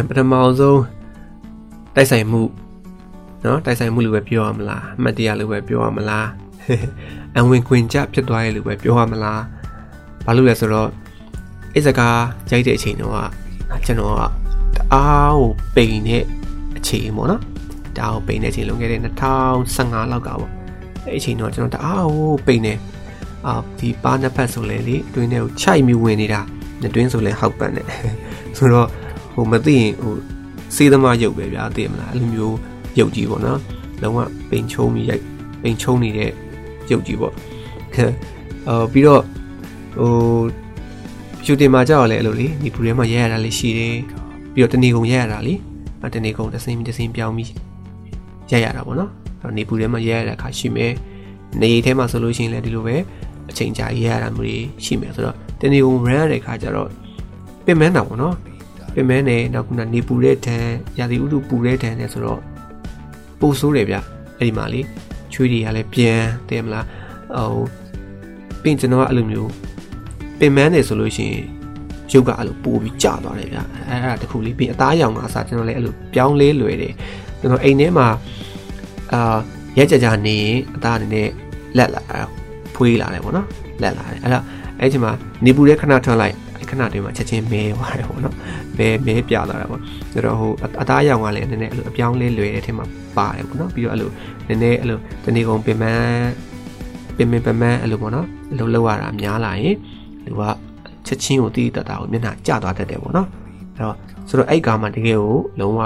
ပထမအောင်ဆုံးတိုက်ဆိုင်မှုเนาะတိုက်ဆိုင်မှုလို့ပဲပြောရမလားအမှတ်တရလို့ပဲပြောရမလားအဝင်ခွင်ကြဖြစ်သွားရလို့ပဲပြောရမလားဘာလို့လဲဆိုတော့အဲ့စကားရိုက်တဲ့အချိန်တော့ကျွန်တော်ကတအားကိုပိန်တဲ့အချိန်ပေါ့နော်တအားကိုပိန်တဲ့အချိန်လွန်ခဲ့တဲ့2015လောက်ကပေါ့အဲ့အချိန်တော့ကျွန်တော်တအားကိုပိန်နေအာဒီပါးနှစ်ဖက်ဆိုလဲလေအတွင်းထဲကိုခြိုက်ပြီးဝင်နေတာ အတွင်းဆိုလဲဟောက်ပန်တယ်ဆိုတော့ဟိုမသိရင်ဟိုစေးသမားရုပ်ပဲဗျာသိမလားအဲ့လိုမျိုးရုပ်ကြီးပေါ့နော်လုံးဝပိန်ချုံပြီးရိုက်ပိန်ချုံနေတဲ့ရုပ်ကြီးပေါ့အော်ပြီးတော့ဟိုရှူတင်မှာကြောက်ရလဲအဲ့လိုလေဒီပူထဲမှာရဲရတာလေးရှိတယ်ပြီးတော့တနေကုန်ရဲရတာလေတနေကုန်တစ်စင်းတစ်စင်းပြောင်းပြီးရဲရတာပေါ့နော်အဲ့နေပူထဲမှာရဲရတဲ့အခါရှိမယ်နေထဲမှာဆိုလို့ရှိရင်လည်းဒီလိုပဲအချိန်ကြာရဲရတာမျိုးတွေရှိမယ်ဆိုတော့ တနေကုန် run ရတဲ့အခါကျတော့ပင်မန်းတာပေါ့နော်ပင်မန်းနေနောက်ခုနနေပူတဲ့ဒဏ်ရာသီဥတုပူတဲ့ဒဏ်နဲ့ဆိုတော့ပိုဆိုးတယ်ဗျအဲ့ဒီမှာလေချွေးတွေကလည်းပြန်တယ်မလားဟိုပင်ကျွန်တော်ကအဲ့လိုမျိုးပင်မန်းနေဆိုလို့ရှိရင်ရုပ်ကအဲ့လိုပိုပြီးကျသွားတယ်ဗျအဲ့ဒါတခုလေးပြီးအသားရောင်ကအစားကျွန်တော်လည်းအဲ့လိုပြောင်းလဲလွယ်တယ်ကျွန်တော်အိမ်ထဲမှာအာရဲကြကြနေအသားအနေနဲ့လက်လာဖွေးလာတယ်ပေါ့နော်လက်လာတယ်အဲ့တော့ အဲ့ဒီမှာနေပူတဲ့ခဏထွက်လိုက်အဲ့ခဏတွေမှာချက်ချင်းမဲသွားတယ်ပေါ့နော်မဲမဲပြလာတာပေါ့ဆိုတော့ဟိုအသားရောင်ကလည်းနည်းနည်းအဲ့လိုအပြောင်းလဲလွယ်တဲ့ထဲမှာပါတယ်ပေါ့နော်ပြီးတော့အဲ့လိုနည်းနည်းအဲ့လိုတနေကုန်ပင်ပန်းပင်ပင်ပန်းပန်းအဲ့လိုပေါ့နော်အလုံးလောက်ရတာများလာရင်လူကချက်ချင်းကိုတီးတတ်တာကိုမျက်နှာကျသွားတတ်တယ်ပေါ့နော်အဲ့တော့ဆိုတော့အဲ့ကောင်မှတကယ်ကိုလုံးဝ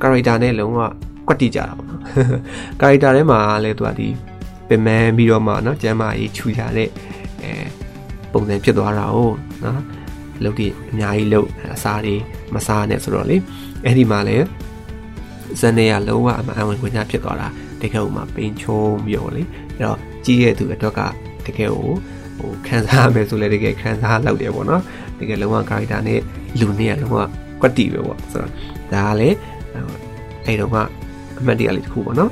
character နဲ့လုံးဝကွက်တိကြတာပေါ့နော် character ထဲမှာလည်းသူကဒီပင်ပန်းပြီးတော့မှနော်ကျမ်းမာရေးခြူရတဲ့ အဲပုံစံဖြစ်သွားတာ哦နော်လုပ်ဒီအများကြီးလုပ်အစားတွေမစားနဲ့ဆိုတော့လေအဲ့ဒီမှာလဲဇန်နေရလုံးဝအမှန်ဝင်ခွင့်ရဖြစ်သွားတာတကယ်ဟိုမှာပိန်ချုံပြီးတော့လေအဲ့တော့ကြီးရဲ့သူအတွက်ကတကယ်ဟိုဟိုခံစားရမယ်ဆိုလဲတကယ်ခံစားလောက်တယ်ပေါ့နော်တကယ်လုံးဝ character နဲ့လူနဲ့ကလုံးဝကွက်တီပဲပေါ့ဆိုတော့ဒါကလည်းအဲ့တော့ကအမှတ်တရလေးတစ်ခုပေါ့နော်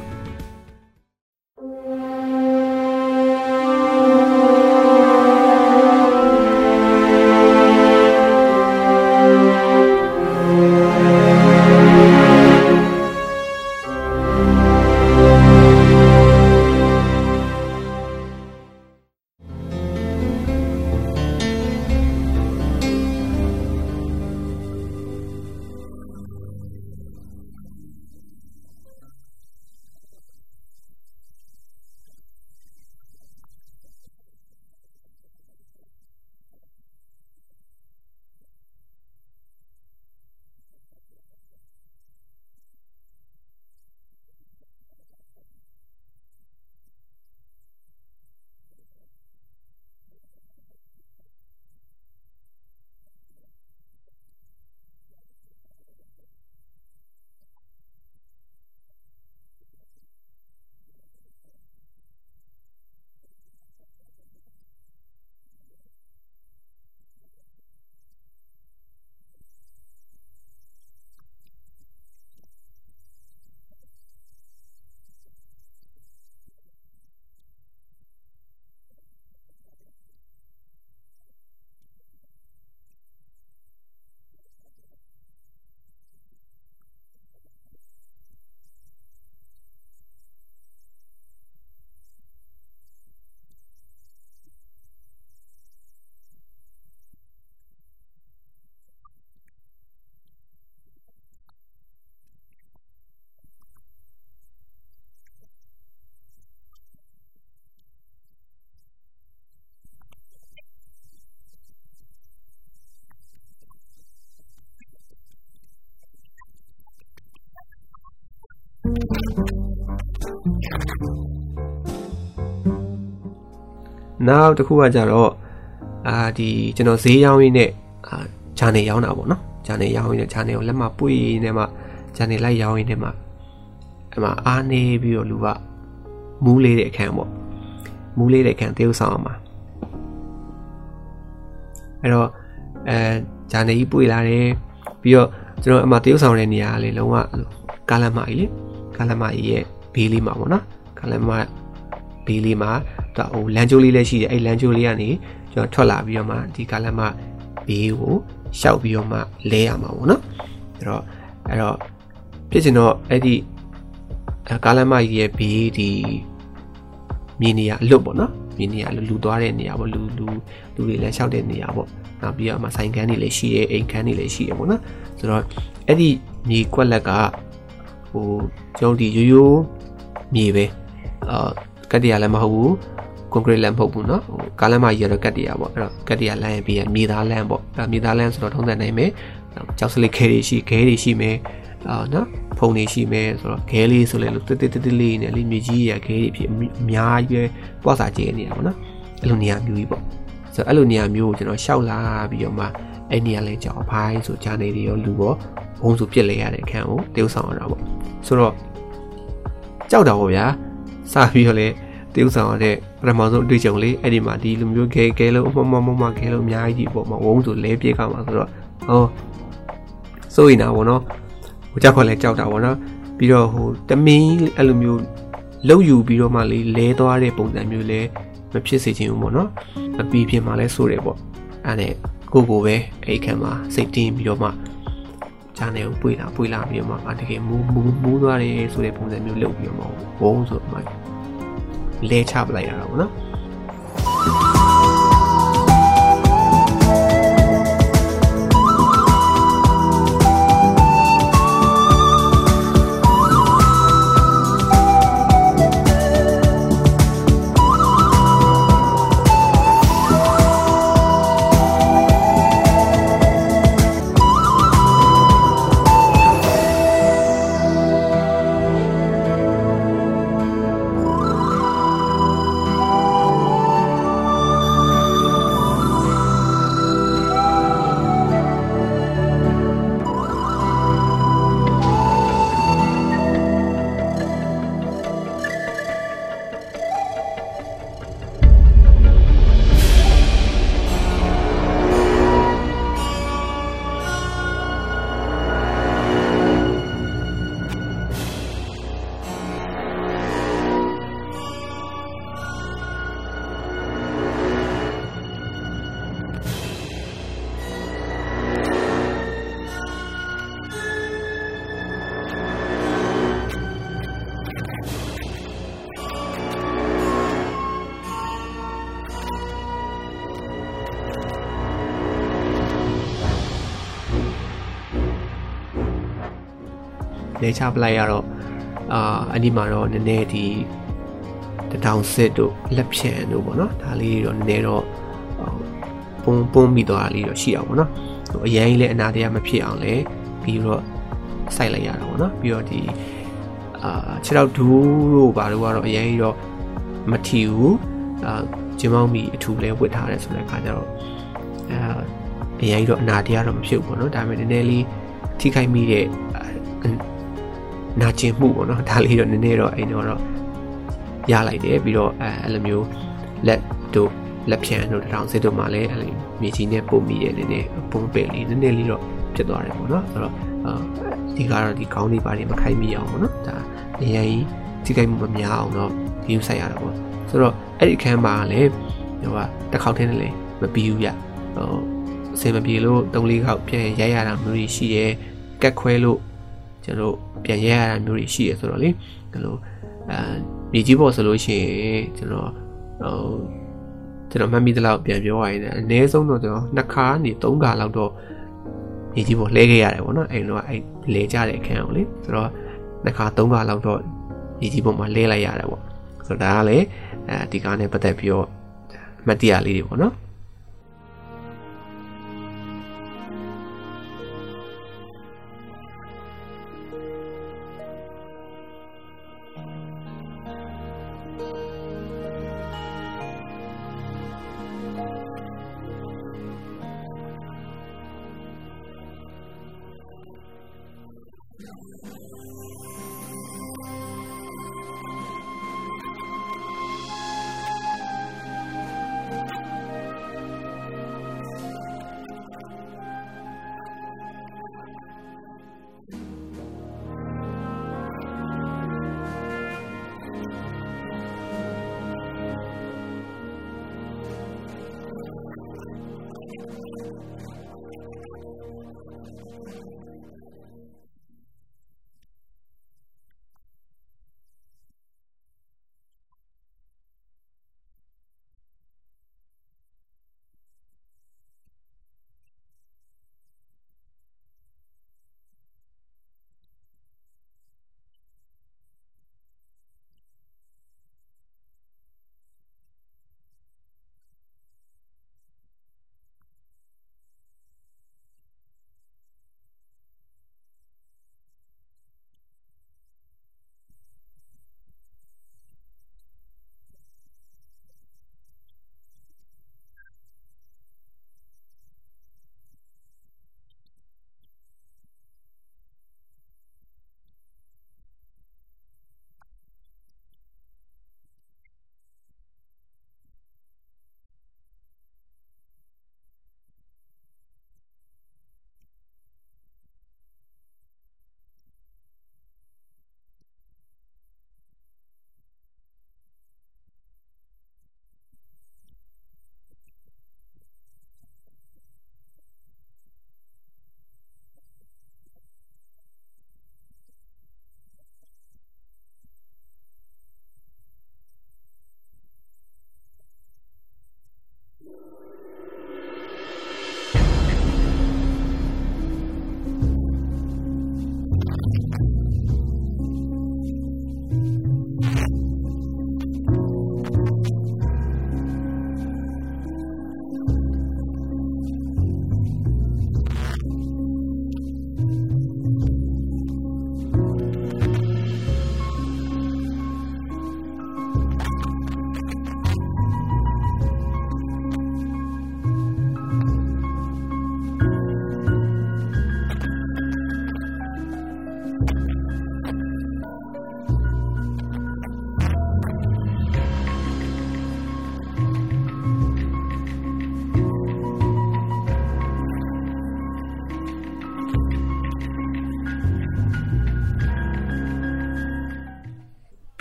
နောက်တစ်ခုကကြတော့အာဒီကျွန်တော်ဈေးရောင်းရင်းနဲ့အာဂျာနယ်ရောင်းတာပေါ့နော်ဂျာနယ်ရောင်းရင်းနဲ့ဂျာနယ်ကိုလက်မပွေနေမှဂျာနယ်လိုက်ရောင်းရင်းနဲ့မှအဲ့မှာအားနေပြီးတော့လူကမူးလေးတဲ့အခန်းပေါ့မူးလေးတဲ့အခန်းတေးဥဆောင်အောင်မှာအဲ့တော့အဲဂျာနယ်ကြီးပွေလာတယ်ပြီးတော့ကျွန်တော်အမှတေးဥဆောင်တဲ့နေရာလေးလုံးဝကာလမကြီးလေကာလမကြီးရဲ့ဘေးလေးမှာပေါ့နော်ကာလမ ဘေးလေးမှာတော့ဟိုလမ်းကျိုးလေးလည်းရှိတယ်အဲ့လမ်းကျိုးလေးကနေကျွန်တော်ထွက်လာပြီးတော့မှဒီကာလမဘေးကိုရှောက်ပြီးတော့မှလဲရမှာပေါ့နော်အဲ့တော့အဲ့တော့ဖြစ်ချင်တော့အဲ့ဒီကာလမကြီးရဲ့ဘေးဒီမြေနေရအလွတ်ပေါ့နော်မြေနေရလူသွားတဲ့နေရာပေါ့လူလူလူတွေလည်းရှောက်တဲ့နေရာပေါ့နောက်ပြီးတော့မှဆိုင်ခန်းတွေလည်းရှိတယ်အိမ်ခန်းတွေလည်းရှိတယ်ပေါ့နော်ဆိုတော့အဲ့ဒီမြေကွက်လက်ကဟိုကျွန်တော်ဒီရိုးရိုးမြေပဲအာ ကတ်တရလည်းမဟုတ်ဘူးကွန်ကရစ်လည်းမဟုတ်ဘူးเนาะဟိုကားလမ်းမကြီးရတော့ကတ်တရပေါ့အဲ့တော့ကတ်တရလမ်းရဲ့ပြီးရမြေသားလမ်းပေါ့အဲ့မြေသားလမ်းဆိုတော့ထုံးစံနိုင်မယ်ကြောက်စလိခဲတွေရှိခဲတွေရှိမယ်အာနော်ဖုန်တွေရှိမယ်ဆိုတော့ခဲလေးဆိုလဲလို့တစ်တစ်တစ်လေးနဲ့လေးမြေကြီးရခဲတွေဖြစ်အများကြီးပဲပွားစာကျဲနေတာပေါ့နော်အဲ့လိုနေရာမျိုးကြီးပေါ့ဆိုတော့အဲ့လိုနေရာမျိုးကိုကျွန်တော်ရှောက်လာပြီးတော့မှအဲ့နေရာလဲကြောက်ဖိုင်းဆိုဂျာနေတွေရောလူရောဘုံဆိုပြစ်လဲရတဲ့အခန်းကိုတေးဥဆောင်ရတာပေါ့ဆိုတော့ကြောက်တာပေါ့ဗျာ စပြီးတော့လေတေးဥဆောင်ရတဲ့ပထမဆုံးအတွေ့အကြုံလေးအဲ့ဒီမှာဒီလူမျိုးခဲခဲလို့မမမမခဲလို့အများကြီးပေါ့မဝုံဆိုလဲပြေးကမှာဆိုတော့ဟောစိုးရင်တာပေါ့နော်ဟိုကြောက်ခွက်လဲကြောက်တာပေါ့နော်ပြီးတော့ဟိုတမင်းအဲ့လိုမျိုးလှုပ်ယူပြီးတော့မှလေလဲသွားတဲ့ပုံစံမျိုးလဲမဖြစ်စေချင်ဘူးပေါ့နော်အပီးဖြစ်မှလဲစိုးတယ်ပေါ့အဲ့ဒါကိုကိုပဲအဲ့ခံမှာစိတ်တင်းပြီးတော့မှဂျာနယ်ကိုပွေလာပွေလာပြီးတော့မှအတကယ်မူးမူးမူးသွားတယ်ဆိုတဲ့ပုံစံမျိုးလုပ်ပြီးတော့မှဘုံဆိုမှ လဲချပလိုက်ရတာပေါ့နော် လဲချပလိုက်ရတော့အာအဒီမှာတော့နည်းနည်းဒီတထောင်စစ်တို့လက်ဖြန်တို့ပေါ့နော်ဒါလေးတော့နည်းနည်းတော့ပုံပုံမိသွားတာလေးတော့ရှိအောင်ပေါ့နော်ဟိုအရင်ကြီးလည်းအနာတရားမဖြစ်အောင်လဲပြီးတော့စိုက်လိုက်ရတာပေါ့နော်ပြီးတော့ဒီအာခြေထောက်ဒူးတို့ဘာလို့ကတော့အရင်ကြီးတော့မထီဘူးအာဂျင်းမောင်းမီအထူလဲဝတ်ထားတယ်ဆိုတဲ့အခါကျတော့အာအရင်ကြီးတော့အနာတရားတော့မဖြစ်ဘူးပေါ့နော်ဒါပေမဲ့နည်းနည်းလေးထိခိုက်မိတဲ့ နာကျင်မှုပေါ့နော်ဒါလေးတော့နည်းနည်းတော့အဲ့တော့ရလိုက်တယ်ပြီးတော့အဲအဲ့လိုမျိုးလက်တို့လက်ဖြန်တို့တောင်စစ်တို့မှလည်းအဲ့လိုမြေကြီးနဲ့ပုံမိရဲ့နည်းနည်းပုံပယ်လေးနည်းနည်းလေးတော့ဖြစ်သွားတယ်ပေါ့နော်ဆိုတော့ဒီကတော့ဒီကောင်းလေးပါတယ်မခိုက်မိအောင်ပေါ့နော်ဒါနေရာကြီးထိခိုက်မှုမများအောင်တော့ဒီဆိုင်ရတာပေါ့ဆိုတော့အဲ့ဒီအခန်းမှာလည်းဟိုကတစ်ခေါက်တည်းနဲ့လည်းမပြီးဘူးပြဟိုအစင်မပြေလို့၃၄ခေါက်ပြန်ရိုက်ရတာမျိုးရှိရဲကက်ခွဲလို့ ကျွန်တော်ပြန်ရဲရတာမျိုးတွေရှိရဆိုတော့လေဒီလိုအဲမြေကြီးပေါ်ဆိုလို့ရှိရင်ကျွန်တော်ဟိုကျွန်တော်မှတ်မိသလောက်ပြန်ပြောရရင်အနည်းဆုံးတော့ကျွန်တော်နှစ်ခါနေသုံးခါလောက်တော့မြေကြီးပေါ်လှဲခဲ့ရတယ်ပေါ့နော်အဲ့တော့အဲ့လဲကြတဲ့အခန်းကိုလေဆိုတော့နှစ်ခါသုံးခါလောက်တော့မြေကြီးပေါ်မှာလဲလိုက်ရတယ်ပေါ့ဆိုတော့ဒါကလည်းအဲဒီကားနဲ့ပတ်သက်ပြီးတော့မတ်တရားလေးတွေပေါ့နော်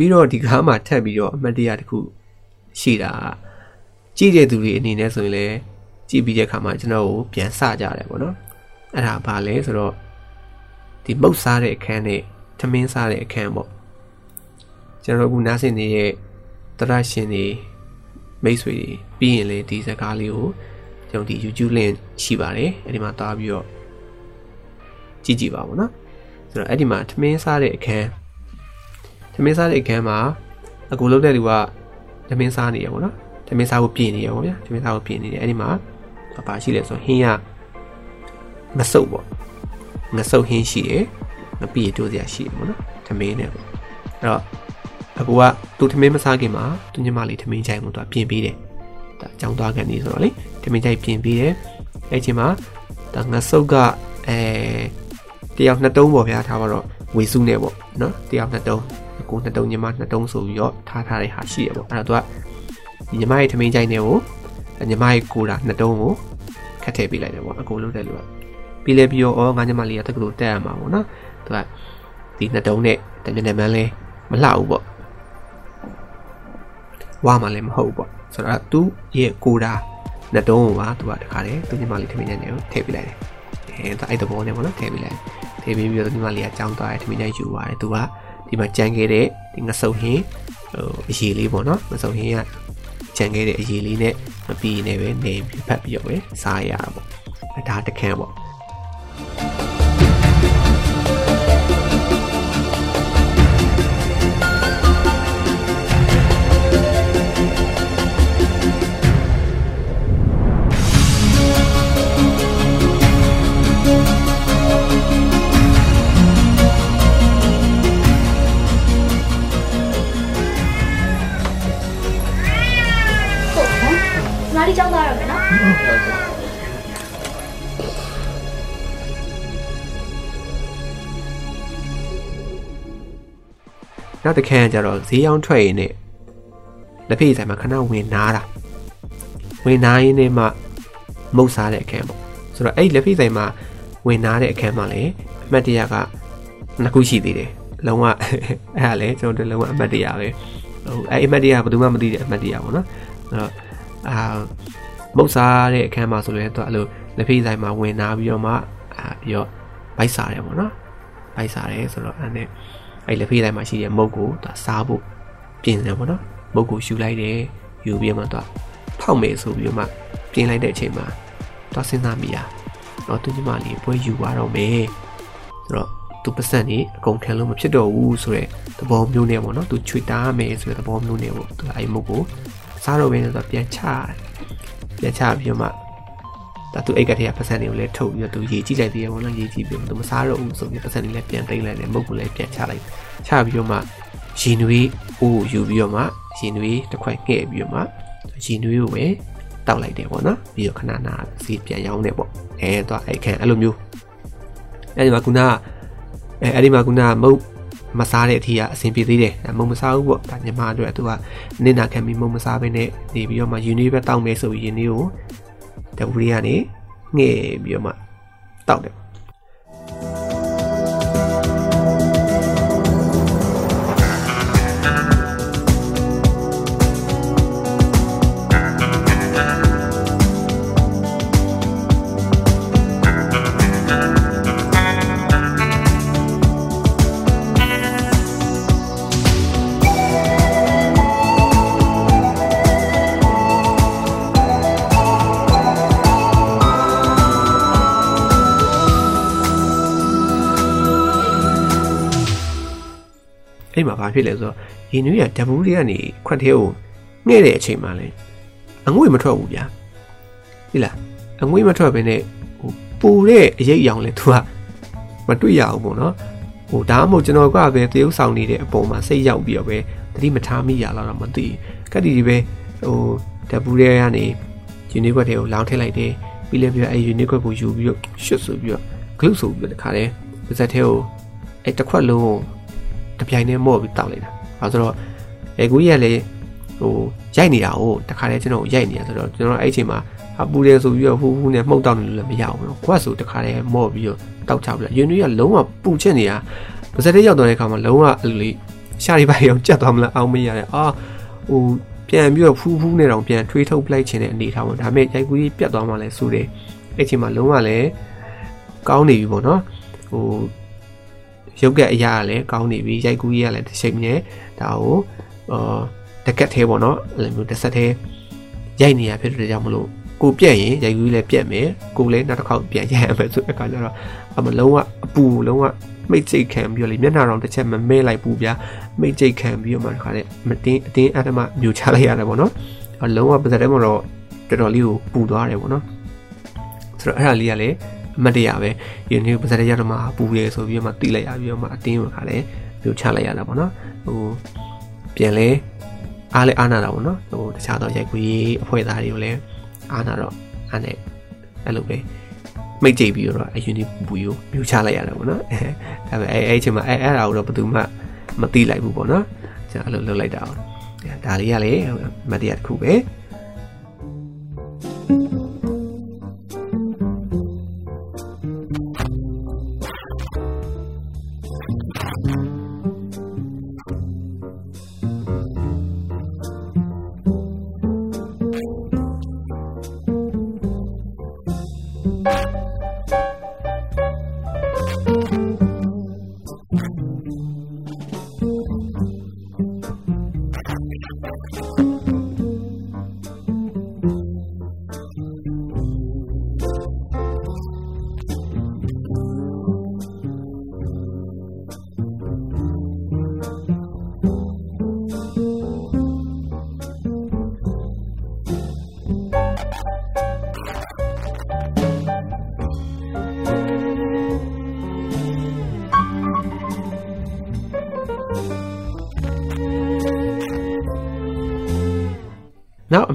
ပြီးတော့ဒီကားမှာထပ်ပြီးတော့အမှတ်တရတစ်ခုရှိတာကြည့်တဲ့သူတွေအနေနဲ့ဆိုရင်လည်းကြည့်ပြီးတဲ့အခါမှာကျွန်တော်ကိုပြန်စကြတယ်ပေါ့နော်အဲ့ဒါဘာလဲဆိုတော့ဒီမုတ်စားတဲ့အခန်းနဲ့ထမင်းစားတဲ့အခန်းပေါ့ကျွန်တော်အခုနားဆင်နေတဲ့တရရှင်တွေမိတ်ဆွေတွေပြီးရင်လေဒီစကားလေးကိုကျွန်တော်ဒီ YouTube link ရှိပါတယ်အဲ့ဒီမှာတွားပြီးတော့ကြည့်ကြည့်ပါဦးနော်ဆိုတော့အဲ့ဒီမှာထမင်းစားတဲ့အခန်း သမင်းစားတဲ့အခန်းမှာအကူလုံးတဲ့လူကသမင်းစားနေရပေါ့နော်သမင်းစားကိုပြင်နေရပေါ့ဗျာသမင်းစားကိုပြင်နေတယ်အဲ့ဒီမှာဘာရှိလဲဆိုဟင်းကငဆုပ်ပေါ့ငဆုပ်ဟင်းရှိတယ်ငပြည့်တိုးစရာရှိတယ်ပေါ့နော်သမင်းနဲ့ပေါ့အဲ့တော့အကူကသူသမင်းမစားခင်မှာသူညမလေးသမင်းချိုင်ကိုသူပြင်ပေးတယ်ဒါအကြောင်းသွားကန်နေဆိုတော့လေသမင်းချိုင်ပြင်ပေးတယ်အဲ့ချိန်မှာဒါငဆုပ်ကအဲတယောက်နှစ်တုံးပေါ့ဗျာထားပါတော့ဝေစုနဲ့ပေါ့နော်တယောက်နှစ်တုံး ကိုနှစ်တုံးညီမနှစ်တုံးဆိုပြီးတော့ထားထားတဲ့ဟာရှိရပေါ့အဲ့တော့သူကညီမရဲ့ထမင်းကြိုင်တွေကိုညီမရဲ့ကိုတာနှစ်တုံးကိုခတ်ထည့်ပေးလိုက်တယ်ပေါ့အကုန်လုံးတဲ့လူကပြီးလဲပြီးတော့ဩငါညီမလေးကတက္ကသိုလ်တက်ရမှာပေါ့နော်သူကဒီနှစ်တုံးနဲ့တမျက်နှာမှန်းလဲမလှဘူးပေါ့ဝါမှလည်းမဟုတ်ဘူးပေါ့ဆိုတော့သူရဲ့ကိုတာနှစ်တုံးကိုပါသူကတခါတည်းသူညီမလေးထမင်းကြိုင်တွေကိုထည့်ပေးလိုက်တယ်အဲဒါအဲ့တဘောနဲ့ပေါ့နော်ထည့်ပေးလိုက်ထည့်ပေးပြီးတော့ညီမလေးကကြောင်းသွားတယ်ထမင်းကြိုင်ယူသွားတယ်သူက ဒီမှာကြံခဲ့တဲ့ဒီငဆုပ်ဟင်းဟိုအရေးလေးပေါ့နော်ငဆုပ်ဟင်းကကြံခဲ့တဲ့အရေးလေးနဲ့မပြီးနေပဲနေဖတ်ပြီးတော့ပဲစားရတာပေါ့အဲဒါတခန့်ပေါ့ နောက်တစ်ခါကျတော့ဈေးရောင်းထွက်ရင်းနဲ့လက်ဖေးဆိုင်မှာခဏဝင်နားတာဝင်နားရင်းနဲ့မှမုတ်စားတဲ့အခန်းပေါ့ဆိုတော့အဲ့လက်ဖေးဆိုင်မှာဝင်နားတဲ့အခန်းမှာလည်းအမှတ်တရကနှစ်ခုရှိသေးတယ်လုံးဝအဲ့ဒါလည်းကျွန်တော်တို့လုံးဝအမှတ်တရပဲဟိုအဲ့အမှတ်တရဘယ်သူမှမသိတဲ့အမှတ်တရပေါ့နော်အဲ့တော့အာမုတ်စားတဲ့အခန်းမှာဆိုရင်တော့အဲ့လိုလက်ဖေးဆိုင်မှာဝင်နာပြီးတော့မှအာပြီးတော့ဗိုက်စားတယ်ပေါ့နော်ဗိုက်စားတယ်ဆိုတော့အဲ့နဲ့ အဲ့လက်ဖေးတိုင်းမှာရှိတဲ့မုတ်ကိုသူစားဖို့ပြင်တယ်ပေါ့နော်မုတ်ကိုယူလိုက်တယ်ယူပြီးမှသူဖောက်မယ်ဆိုပြီးမှပြင်လိုက်တဲ့အချိန်မှာသူစဉ်းစားမိတာတော့သူညီမလေးပွဲယူသွားတော့မယ်ဆိုတော့သူပတ်စံနေအကုန်ခံလို့မဖြစ်တော့ဘူးဆိုတော့သဘောမျိုးနဲ့ပေါ့နော်သူချွေတားမယ်ဆိုတဲ့သဘောမျိုးနဲ့ပေါ့သူအဲ့မုတ်ကိုစားတော့ပဲဆိုတော့ပြန်ချပြန်ချပြီးမှ ဒါသူအိတ်ကတည်းကပတ်စံတွေကိုလည်းထုတ်ပြီးတော့သူရေကြည့်လိုက်သေးတယ်ဘောနော်ရေကြည့်ပြီးတော့သူမစားတော့ဘူးဆိုပြီးပတ်စံတွေလည်းပြန်တိတ်လိုက်တယ်မုတ်ကိုလည်းပြန်ချလိုက်ချပြီးတော့မှရေနွေးအိုးယူပြီးတော့မှရေနွေးတစ်ခွက်ငှဲ့ပြီးတော့မှရေနွေးကိုပဲတောက်လိုက်တယ်ပေါ့နော်ပြီးတော့ခဏနာစီပြန်ရောင်းတယ်ပေါ့အဲတော့အဲ့ခံအဲ့လိုမျိုးအဲ့ဒီမှာခုနအဲအဲ့ဒီမှာခုနမုတ်မစားတဲ့အထီးကအဆင်ပြေသေးတယ်မုံမစားဘူးပေါ့ဒါညီမအတွက်သူကနင့်နာခံပြီးမုံမစားဘဲနဲ့နေပြီးတော့မှယူနီပဲတောက်မယ်ဆိုပြီးယင်းလေးကို တပူရီကနေငှဲ့ပြီးတော့မှတောက်တယ် အဲ့မှာဘာဖြစ်လဲဆိုတော့ရေနွေးကဓာဘူးတွေကနေခွက်သေးကိုငှဲ့တဲ့အချိန်မှာလဲအငွေ့မထွက်ဘူးဗျာဒီလားအငွေ့မထွက်ဘဲနဲ့ဟိုပူတဲ့အရေးအယောင်လဲသူကမတွေ့ရဘူးပေါ့နော်ဟိုဒါမှမဟုတ်ကျွန်တော်ကပဲတရုပ်ဆောင်နေတဲ့အပေါ်မှာစိတ်ရောက်ပြီးတော့ပဲတတိမထားမိရလားတော့မသိဘူးကတ်တီဒီပဲဟိုဓာဘူးတွေကနေယူနီကွက်တွေကိုလောင်းထည့်လိုက်တယ်ပြီးလည်းပြီးတော့အဲယူနီကွက်ကိုယူပြီးတော့ရှွတ်ဆိုပြီးတော့ဂလုဆိုပြီးတော့တခါတည်းပါဇက်ထဲကိုအဲတစ်ခွက်လုံး တပြိုင်တည်းမော့ပြီးတောက်လိုက်တာအဲဆိုတော့အဲကူကြီးကလည်းဟိုရိုက်နေတာကိုတခါတည်းကျွန်တော်ရိုက်နေတာဆိုတော့ကျွန်တော်အဲ့အချိန်မှာအပူတယ်ဆိုပြီးတော့ဟူးဟူးနဲ့မှုတ်တောက်နေလို့လည်းမရဘူးနော်ခွက်ဆိုတခါတည်းမော့ပြီးတော့တောက်ချပြီးယူနီကလုံးဝပူချစ်နေတာပါဇက်ထဲရောက်သွားတဲ့အခါမှာလုံးဝအဲ့လိုလေးရှာရီပိုင်အောင်ကြက်သွားမလားအောင်မရတဲ့အာဟိုပြန်ပြီးတော့ဖူးဖူးနဲ့တောင်ပြန်ထွေးထုတ်ပလိုက်ခြင်းတဲ့အနေထားပေါ့ဒါပေမဲ့ရိုက်ကူကြီးပြတ်သွားမှလည်းစိုးတယ်အဲ့ချိန်မှာလုံးဝလည်းကောင်းနေပြီပေါ့နော်ဟို ရုပ်ကအရာကလည်းကောင်းနေပြီရိုက်ကူကြီးကလည်းတစ်ချိန်နဲ့ဒါကိုအာတကက်သေးပေါ့နော်အဲ့လိုမျိုးတစ်ဆက်သေးရိုက်နေရဖြစ်တဲ့ကြောင့်မလို့ကိုပြက်ရင်ရိုက်ကူကြီးလည်းပြက်မယ်ကိုလည်းနောက်တစ်ခေါက်ပြန်ရိုက်ရမယ်ဆိုတဲ့အခါကျတော့အမလုံးဝအပူလုံးဝမိတ်စိတ်ခံပြီးတော့လေမျက်နှာတော်တစ်ချက်မမဲလိုက်ဘူးဗျာမိတ်စိတ်ခံပြီးတော့မှခါတဲ့မတင်းအတင်းအဓမ္မမျိုးချလိုက်ရတယ်ပေါ့နော်အလုံးဝပါစတဲ့မှာတော့တော်တော်လေးကိုပူသွားတယ်ပေါ့နော်ဆိုတော့အဲ့ဒါလေးကလည်း အမတ်တရပဲဒီနေ့ပါစတဲ့ရတော့မှပူရဲဆိုပြီးတော့မှတီးလိုက်ရပြီးတော့မှအတင်းကိုခါတဲ့မျိုးချလိုက်ရတာပေါ့နော်ဟိုပြန်လဲအားလဲအားနာတာပေါ့နော်ဟိုတခြားတော့ရိုက်ခွေးအဖွဲ့သားတွေကိုလည်းအားနာတော့အားနဲ့အဲ့လိုပဲမိတ်ကြိတ်ပြီးတော့အယူနီပူယူမြူချလိုက်ရတယ်ပေါ့နော်အဲဒါပေမဲ့အဲအဲ့အချိန်မှာအဲအဲ့ဒါကိုတော့ဘယ်သူမှမသိလိုက်ဘူးပေါ့နော်ကျွန်တော်အဲ့လိုလုပ်လိုက်တာအောင်ဒါလေးကလေမတရားတစ်ခုပဲနောက်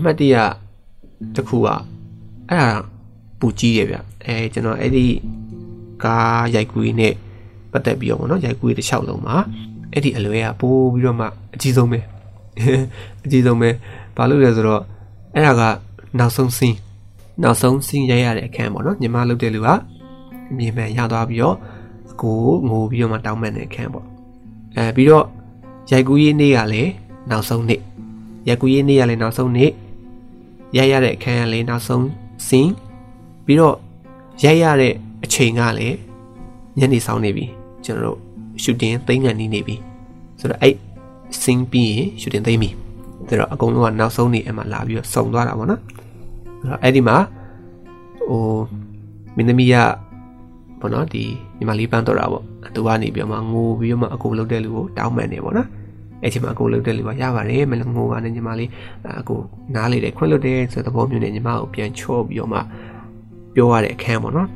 မှတ်တရတစ်ခုကအဲ့ဒါပူကြီးတယ်ဗျအဲကျွန်တော်အဲ့ဒီကားရိုက်ကူးနဲ့ပတ်သက်ပြီးတော့ဗောနော်ရိုက်ကူးတစ်လျှောက်လုံးမှာအဲ့ဒီအလွဲကပိုးပြီးတော့မှအကြီးဆုံးပဲအကြီးဆုံးပဲဘာလို့လဲဆိုတော့အဲ့ဒါကနောက်ဆုံးစင်းနောက်ဆုံးစင်းရိုက်ရတဲ့အခန်းပေါ့နော်ညီမလုပ်တဲ့လူကမြေမှန်ရသွားပြီးတော့အကိုငိုပြီးတော့မှတောင်းပန်တဲ့အခန်းပေါ့အဲပြီးတော့ရိုက်ကူးရေးနေ့ကလည်းနောက်ဆုံးနေ့ရက်ကူးရေးနေ့ကလည်းနောက်ဆုံးနေ့ ရိုက်ရတဲ့အခန်းကလည်းနောက်ဆုံးစင်းပြီးတော့ရိုက်ရတဲ့အချိန်ကလည်းညနေဆောင်နေပြီကျွန်တော်တို့ရှူတင်သိမ်းကန်နေနေပြီဆိုတော့အဲ့စင်းပြီးရင်ရှူတင်သိမ်းပြီဆိုတော့အကုန်လုံးကနောက်ဆုံးနေ့အမှလာပြီးတော့စုံသွားတာပေါ့နော်ဆိုတော့အဲ့ဒီမှာဟိုမင်းသမီးကပေါ့နော်ဒီညီမလေးပန်းတော့တာပေါ့သူကနေပြီးတော့မှငိုပြီးတော့မှအကုန်လုံးတဲ့လူကိုတောင်းပန်နေပေါ့နော် အဲ့ချိန်မှာအကိုလုတ်တဲ့လူကရပါတယ်မလငိုပါနဲ့ညီမလေးအကိုနားလေတယ်ခွင့်လွတ်တယ်ဆိုတဲ့သဘောမျိုးနဲ့ညီမကိုပြန်ချော့ပြီးတော့မှပြောရတဲ့အခန်းပေါ့နော်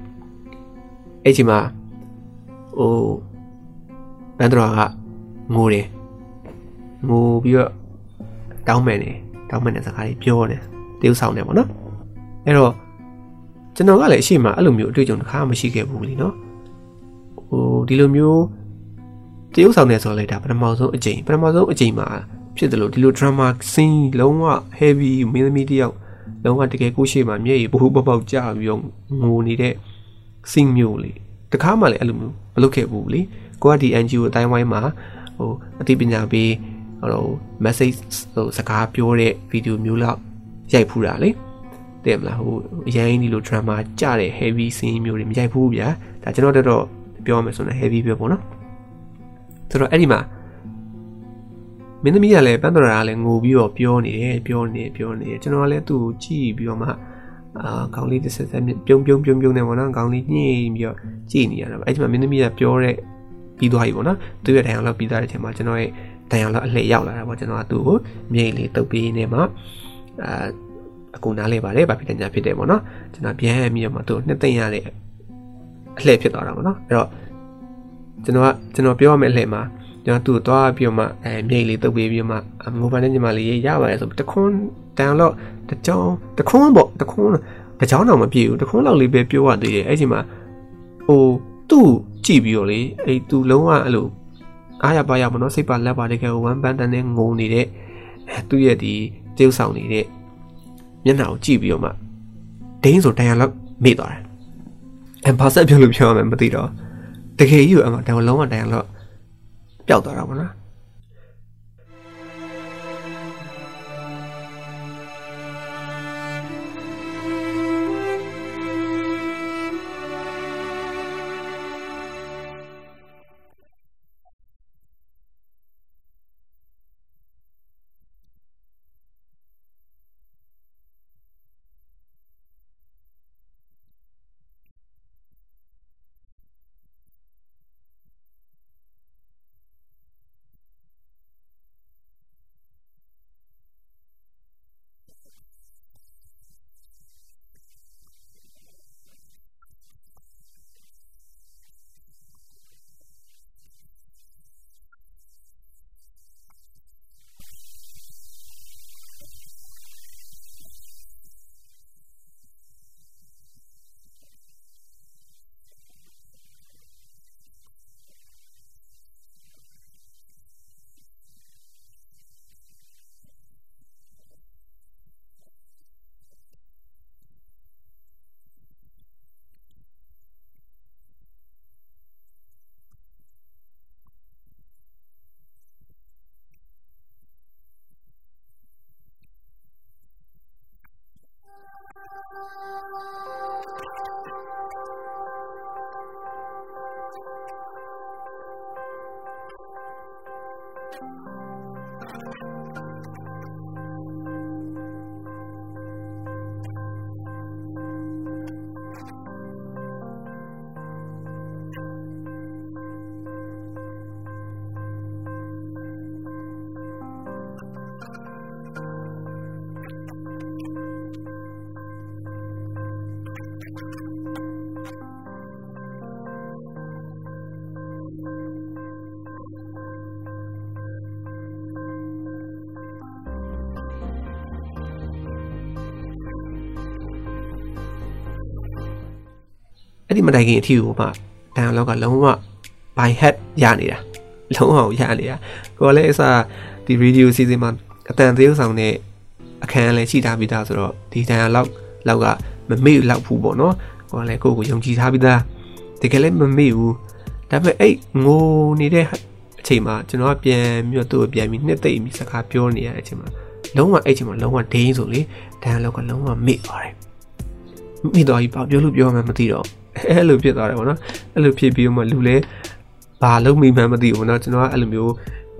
အဲ့ချိန်မှာဟိုဘန်ဒရာကငိုတယ်ငိုပြီးတော့တောင်းပန်တယ်တောင်းပန်တဲ့စကားလေးပြောတယ်တေးဥဆောင်တယ်ပေါ့နော်အဲ့တော့ကျွန်တော်ကလည်းအရှိမအဲ့လိုမျိုးအတွေ့အကြုံတစ်ခါမှမရှိခဲ့ဘူးလीနော်ဟိုဒီလိုမျိုး တရုပ်ဆောင်နေဆိုလိုက်တာပထမဆုံးအကြိမ်ပထမဆုံးအကြိမ်မှာဖြစ်တယ်လို့ဒီလို drama scene လုံးဝ heavy မင်းသမီးတယောက်လုံးဝတကယ်ကိုရှိမှမျက်ရည်ပိုးပေါက်ပေါက်ကြပြီးတော့ငိုနေတဲ့ scene မျိုးလေတခါမှလည်းအဲ့လိုမျိုးမလုပ်ခဲ့ဘူးလေကိုကဒီ NGO အတိုင်းဝိုင်းမှာဟိုအသိပညာပေးဟို message ဟိုစကားပြောတဲ့ဗီဒီယိုမျိုးလောက်ရိုက်ဖူးတာလေတဲ့မလားဟိုအရင်ဒီလို drama ကြတဲ့ heavy scene မျိုးတွေမရိုက်ဘူးဗျာဒါကျွန်တော်တော်တော်ပြောရမယ်ဆိုရင် heavy ပဲပေါ့နော် ဆိုတော့အဲ့ဒီမှာမင်းသမီးကလည်းပန်းတော်ရာကလည်းငိုပြီးတော့ပြောနေတယ်ပြောနေပြောနေတယ်ကျွန်တော်ကလည်းသူ့ကိုကြည့်ပြီးတော့မှအာခေါင်းလေးတစ်ဆက်ဆက်ပြုံးပြုံးပြုံးပြုံးနေပေါ့နော်ခေါင်းလေးညှိပြီးတော့ကြည့်နေရတာအဲ့ဒီမှာမင်းသမီးကပြောတဲ့ပြီးသွားပြီပေါ့နော်သူ့ရဲ့ dialogue ပြီးသွားတဲ့အချိန်မှာကျွန်တော်ရဲ့ dialogue အလှည့်ရောက်လာတာပေါ့ကျွန်တော်ကသူ့ကိုမြိတ်လေးတုပ်ပြီးနေမှာအာအကူနားလဲပါတယ်ဗာဖြစ်တဲ့ညာဖြစ်တယ်ပေါ့နော်ကျွန်တော်ပြန်ပြီးတော့မှသူ့နှစ်သိမ့်ရတဲ့အလှည့်ဖြစ်သွားတာပေါ့နော်အဲ့တော့ ကျွန်တော်ကကျွန်တော်ပြောရမယ့်အလှည့်မှာကျွန်တော်သူ့ကိုသွားပြီးတော့မှအဲမြိတ်လေးတုပ်ပြီးပြီးတော့မှမိုဘိုင်းနဲ့ညီမလေးရပါတယ်ဆိုတခွန်း download တကြောင်တခွန်းပေါ့တခွန်းတကြောင်တော့မပြည့်ဘူးတခွန်းလောက်လေးပဲပြောရသေးတယ်အဲ့ဒီမှာဟိုသူ့ကြည့်ပြီးတော့လေအဲ့သူလုံးဝအဲ့လိုအားရပါရမနော်စိတ်ပါလက်ပါတကယ်ဝမ်းပန်းတန်းနဲ့ငုံနေတဲ့သူ့ရဲ့ဒီတယောက်ဆောင်နေတဲ့မျက်နှာကိုကြည့်ပြီးတော့မှဒင်းဆိုတန်ရလောက်မေ့သွားတယ်အဘာဆက်ပြောလို့ပြောရမယ်မသိတော့ တကယ်ကြီးကအမှတန်လုံးဝတန်ရလောက်ပျောက်သွားတာပေါ့နော် အဲ့ဒီမတိုင်ခင်အထီကိုမှဒန်လောက်ကလုံးဝ by head ရနေတာလုံးဝရနေတာကိုကလည်းအစားဒီ radio season မှာအတန်သေးဆောင်တဲ့အခန်းလည်းရှိထားပြီးသားဆိုတော့ဒီဒန်လောက်လောက်ကမမေ့လောက်ဘူးပေါ့နော်ကိုကလည်းကိုကိုယုံကြည်ထားပြီးသားတကယ်လည်းမမေ့ဘူးဒါပေမဲ့အဲ့ငိုနေတဲ့အချိန်မှာကျွန်တော်ကပြန်ပြီးတော့သူ့ကိုပြန်ပြီးနှစ်သိမ့်ပြီးစကားပြောနေရတဲ့အချိန်မှာလုံးဝအဲ့ချိန်မှာလုံးဝဒိန်းဆိုလေဒန်လောက်ကလုံးဝမေ့သွားတယ်မိတော့ကြီးပေါ့ပြောလို့ပြောမှမသိတော့ အဲ့လိုဖြစ်သွားတယ်ပေါ့နော်အဲ့လိုဖြစ်ပြီးမှလူလဲဘာလုံးမိမှန်းမသိဘူးเนาะကျွန်တော်ကအဲ့လိုမျိုး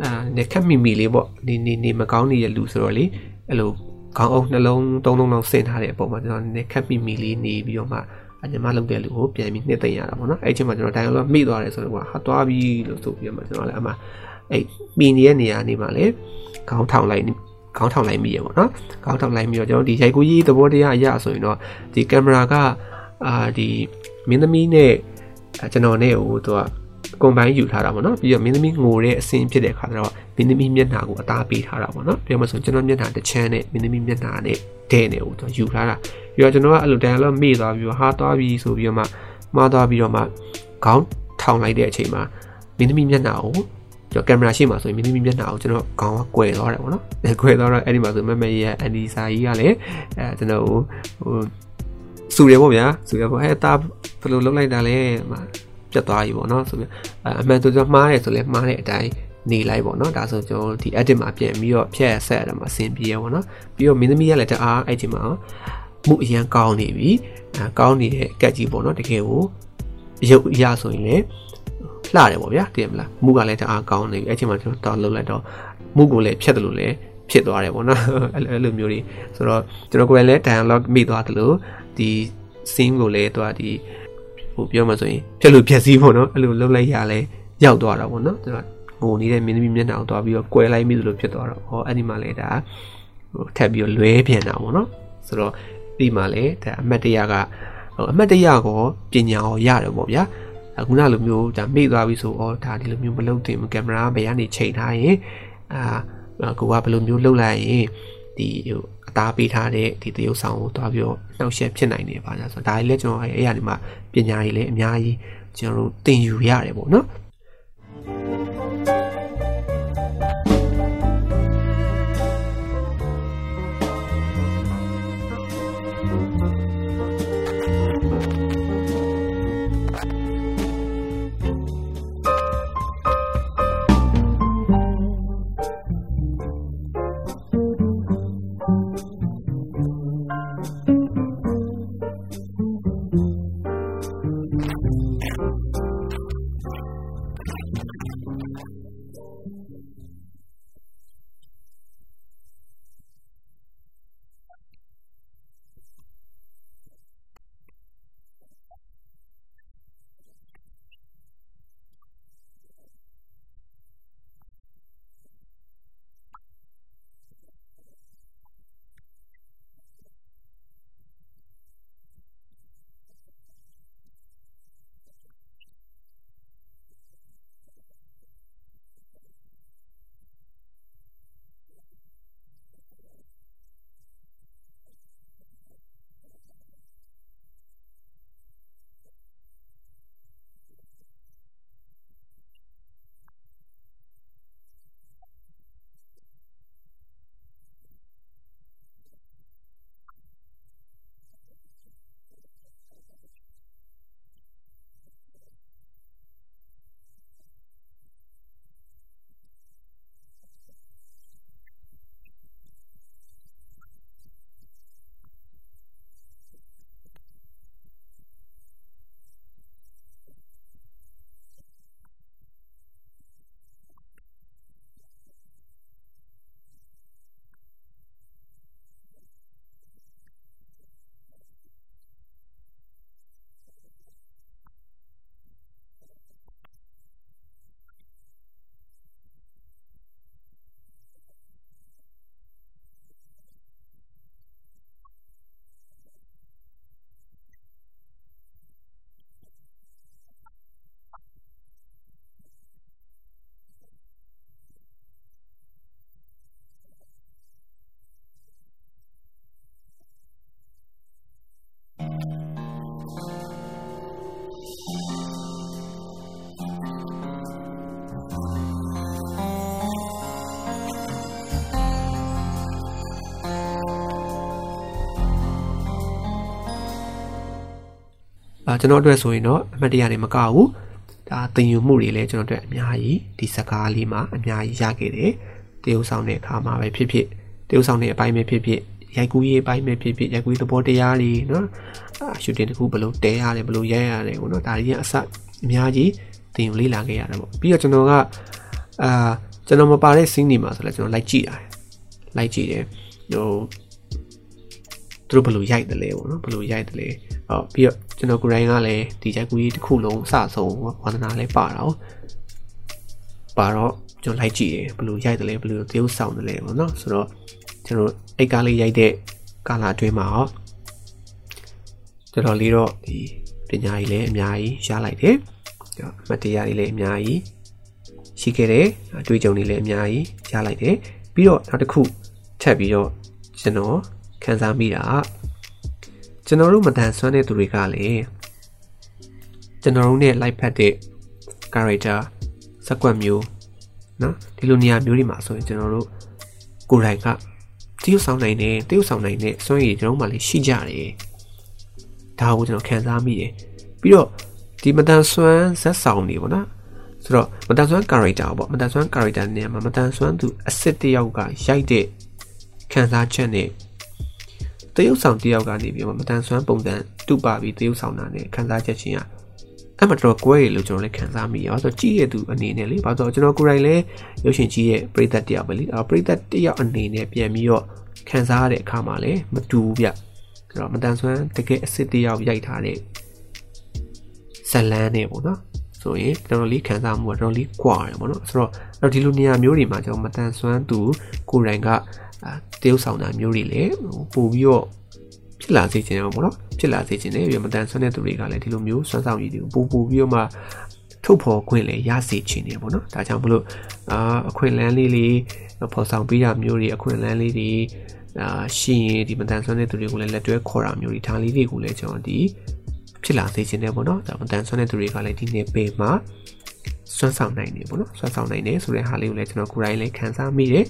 အာနေခက်မိမိလေးပေါ့နေနေနေမကောင်းနေတဲ့လူဆိုတော့လေအဲ့လိုခေါင်းအုပ်နှလုံးသုံးလုံးလောက်ဆင်ထားတဲ့အပေါ်မှာကျွန်တော်နေခက်မိမိလေးနေပြီးတော့မှအညီမလုပ်တဲ့လူကိုပြန်ပြီးနှစ်သိမ့်ရတာပေါ့နော်အဲ့ချိန်မှာကျွန်တော်တိုင်လောမိသွားတယ်ဆိုတော့ဟာသွားပြီလို့ဆိုပြီးတော့မှကျွန်တော်လည်းအမှအဲ့မိနေတဲ့နေရာနေမှာလေခေါင်းထောင်လိုက်ခေါင်းထောင်လိုက်မိရပေါ့နော်ခေါင်းထောင်လိုက်ပြီးတော့ကျွန်တော်ဒီရိုက်ကူးကြီးသဘောတရားအရဆိုရင်တော့ဒီကင်မရာကအာဒီ မင်းသမီးနဲ့ကျွန်တော်နဲ့ဟိုသူကကွန်ပိုင်းယူထားတာပေါ့နော်ပြီးတော့မင်းသမီးငိုတဲ့အဆင်းဖြစ်တဲ့ခါကျတော့မင်းသမီးမျက်နှာကိုအသားပေးထားတာပေါ့နော်ပြောမှဆိုကျွန်တော်မျက်နှာတစ်ချမ်းနဲ့မင်းသမီးမျက်နှာနဲ့တဲ့နဲ့ဟိုသူယူထားတာပြီးတော့ကျွန်တော်ကအဲ့လိုတန်လောမေ့သွားပြီးတော့ဟာသွားပြီဆိုပြီးတော့မှမှားသွားပြီးတော့မှခေါင်းထောင်လိုက်တဲ့အချိန်မှာမင်းသမီးမျက်နှာကိုကျွန်တော်ကင်မရာရှေ့မှာဆိုရင်မင်းသမီးမျက်နှာကိုကျွန်တော်ခေါင်းကကွယ်သွားတယ်ပေါ့နော်ကွယ်သွားတော့အဲ့ဒီမှာဆိုမမရဲ့အန်ဒီစာကြီးကလည်းအဲကျွန်တော်ဟို စူတယ်ပေါ့ဗျာစူတယ်ပေါ့ဟဲ့တာဘယ်လိုလုပ်လိုက်တာလဲပြတ်သွားပြီပေါ့နော်ဆိုပြီးအမှန်ဆိုကျွန်တော်မှားတယ်ဆိုလဲမှားတဲ့အတိုင်းနေလိုက်ပေါ့နော်ဒါဆိုကျွန်တော်ဒီ edit မှာပြန်ပြီးတော့ဖြတ်ဆက်ရတာမှာအဆင်ပြေရပေါ့နော်ပြီးတော့မင်းသမီးကလည်းတအားအဲ့ဒီမှာမှုအရန်ကောင်းနေပြီအဲကောင်းနေတဲ့အကက်ကြီးပေါ့နော်တကယ်ကိုရုပ်ရဆိုရင်လည်းလှတယ်ပေါ့ဗျာတည်မလားမှုကလည်းတအားကောင်းနေပြီအဲ့ချိန်မှာကျွန်တော်တောင်းလုပ်လိုက်တော့မှုကိုလည်းဖြတ်တယ်လို့လည်းဖြစ်သွားတယ်ပေါ့နော်အဲ့လိုမျိုးတွေဆိုတော့ကျွန်တော်ကိုယ်လည်း dialogue မိသွားတယ်လို့ ဒီ scene ကိုလည်းသူကဒီဟိုပြောမှဆိုရင်ဖြက်လို့ဖြက်စည်းပေါ့နော်အဲ့လိုလုပ်လိုက်ရလဲရောက်သွားတာပေါ့နော်သူကငိုနေတဲ့မင်းသမီးမျက်နှာကိုသွားပြီးတော့ကွဲလိုက်မိသလိုဖြစ်သွားတော့ဟောအဲ့ဒီမှာလေဒါဟိုထပ်ပြီးတော့လွဲပြန်တာပေါ့နော်ဆိုတော့ဒီမှာလေဒါအမတ်တရကဟိုအမတ်တရကိုပညာရောရတယ်ပေါ့ဗျာအခုနလိုမျိုးဒါမေ့သွားပြီဆိုတော့ဒါဒီလိုမျိုးမလုပ်သင့်ဘူးကင်မရာဘယ်ကနေချိန်ထားရင်အာကိုကဘယ်လိုမျိုးလှုပ်လိုက်ရင်ဒီဟို အသားပေးထားတဲ့ဒီတရုပ်ဆောင်ကိုသွားပြီးတော့နှောက်ယှက်ဖြစ်နိုင်တယ်ပါညာဆိုတော့ဒါလည်းကျွန်တော်အဲ့အရာဒီမှာပညာကြီးလည်းအများကြီးကျွန်တော်တို့သင်ယူရတယ်ပေါ့နော် အာကျွန်တော်အတွက်ဆိုရင်တော့အမှတ်တရတွေမကဘူးဒါသင်ယူမှုတွေလည်းကျွန်တော်တို့အများကြီးဒီစကားလေးမှာအများကြီးရခဲ့တယ်တရုပ်ဆောင်တဲ့အခါမှာပဲဖြစ်ဖြစ်တရုပ်ဆောင်တဲ့အပိုင်းပဲဖြစ်ဖြစ်ရိုက်ကူးရေးအပိုင်းပဲဖြစ်ဖြစ်ရိုက်ကူးသဘောတရားတွေနော်အာရှူတင်တခုဘလို့တဲရတယ်ဘလို့ရိုက်ရတယ်ပေါ့နော်ဒါတွေကအစအများကြီးသင်ယူလေ့လာခဲ့ရတယ်ပေါ့ပြီးတော့ကျွန်တော်ကအာကျွန်တော်မပါတဲ့ scene တွေမှာဆိုလည်းကျွန်တော်လိုက်ကြည့်ရတယ်လိုက်ကြည့်တယ်ဟိုသူတို့ဘလို့ရိုက်တယ်လဲပေါ့နော်ဘလို့ရိုက်တယ်လဲဟောပြီးတော့ ကျွန်တော်ကိုယ်တိုင်ကလည်းဒီရိုက်ကူးရေးတစ်ခုလုံးစဆုံးဝါသနာလည်းပါတော့ပါတော့ကျွန်တော်လိုက်ကြည့်တယ်ဘလို့ရိုက်တယ်လဲဘလို့တရုပ်ဆောင်တယ်လဲပေါ့နော်ဆိုတော့ကျွန်တော်အိတ်ကားလေးရိုက်တဲ့ကာလာအတွင်းမှာဟောတော်တော်လေးတော့ဒီပညာကြီးလည်းအများကြီးရလိုက်တယ်အမတရားတွေလည်းအများကြီးရှိခဲ့တယ်အတွေ့အကြုံတွေလည်းအများကြီးရလိုက်တယ်ပြီးတော့နောက်တစ်ခုထပ်ပြီးတော့ကျွန်တော်ခန်းစားမိတာကျွ န်တော်တို့မတန်ဆွမ်းတဲ့သူတွေကလည်းကျွန်တော်တို့နဲ့ live ဖတ်တဲ့ character စကွက်မျိုးနော်ဒီလိုနေရာမျိုးတွေမှာဆိုရင်ကျွန်တော်တို့ကိုယ်တိုင်ကတရုပ်ဆောင်နိုင်တယ်တရုပ်ဆောင်နိုင်တဲ့စွမ်းရည်ကျွန်တော်မှလည်းရှိကြတယ်ဒါကိုကျွန်တော်ခံစားမိတယ်ပြီးတော့ဒီမတန်ဆွမ်းဇက်ဆောင်တွေပေါ့နော်ဆိုတော့မတန်ဆွမ်း character ပေါ့မတန်ဆွမ်း character နေရာမှာမတန်ဆွမ်းသူအစ်စ်တယောက်ကရိုက်တဲ့ခံစားချက်နဲ့ တရုပ်ဆောင်တယောက်ကနေပြီးမတန်ဆွမ်းပုံစံတူပါပြီးတရုပ်ဆောင်တာနဲ့ခံစားချက်ချင်းကအဲ့မှာတော့ကွဲရလို့ကျွန်တော်လည်းခံစားမိရပါဆိုတော့ကြည့်ရသူအနေနဲ့လေဘာလို့ကျွန်တော်ကိုယ်တိုင်လည်းရုပ်ရှင်ကြီးရဲ့ပရိသတ်တယောက်ပဲလေအဲ့ပရိသတ်တယောက်အနေနဲ့ပြန်ပြီးတော့ခံစားရတဲ့အခါမှာလည်းမတူဘူးဗျအဲ့တော့မတန်ဆွမ်းတကယ်အစ်စ်တယောက်ရိုက်ထားတဲ့ဇလန်းနဲ့ပေါ့နော်ဆိုရင်တော်တော်လေးခံစားမှုကတော်တော်လေးကွာတယ်ပေါ့နော်ဆိုတော့တော့ဒီလိုနေရာမျိုးတွေမှာကျွန်တော်မတန်ဆွမ်းသူကိုယ်တိုင်က တရုပ်ဆောင်တာမျိုးတွေလည်းပို့ပြီးတော့ဖြစ်လာစေချင်တယ်ပေါ့နော်ဖြစ်လာစေချင်တယ်ပြီးမတန်ဆွမ်းတဲ့သူတွေကလည်းဒီလိုမျိုးစွမ်းဆောင်ရည်တွေကိုပို့ပို့ပြီးတော့မှထုတ်ဖော်ခွင့်လည်းရစေချင်တယ်ပေါ့နော်ဒါကြောင့်မလို့အာအခွင့်အလမ်းလေးလေးဖော်ဆောင်ပေးရမျိုးတွေအခွင့်အလမ်းလေးတွေအာရှိရင်ဒီမတန်ဆွမ်းတဲ့သူတွေကိုလည်းလက်တွဲခေါ်တာမျိုးတွေဒါလေးတွေကိုလည်းကျွန်တော်ဒီဖြစ်လာစေချင်တယ်ပေါ့နော်ဒါမတန်ဆွမ်းတဲ့သူတွေကလည်းဒီနေ့ပေမှာစွမ်းဆောင်နိုင်တယ်ပေါ့နော်စွမ်းဆောင်နိုင်တယ်ဆိုတဲ့ဟာလေးကိုလည်းကျွန်တော်ကိုယ်တိုင်လည်းခံစားမိတယ်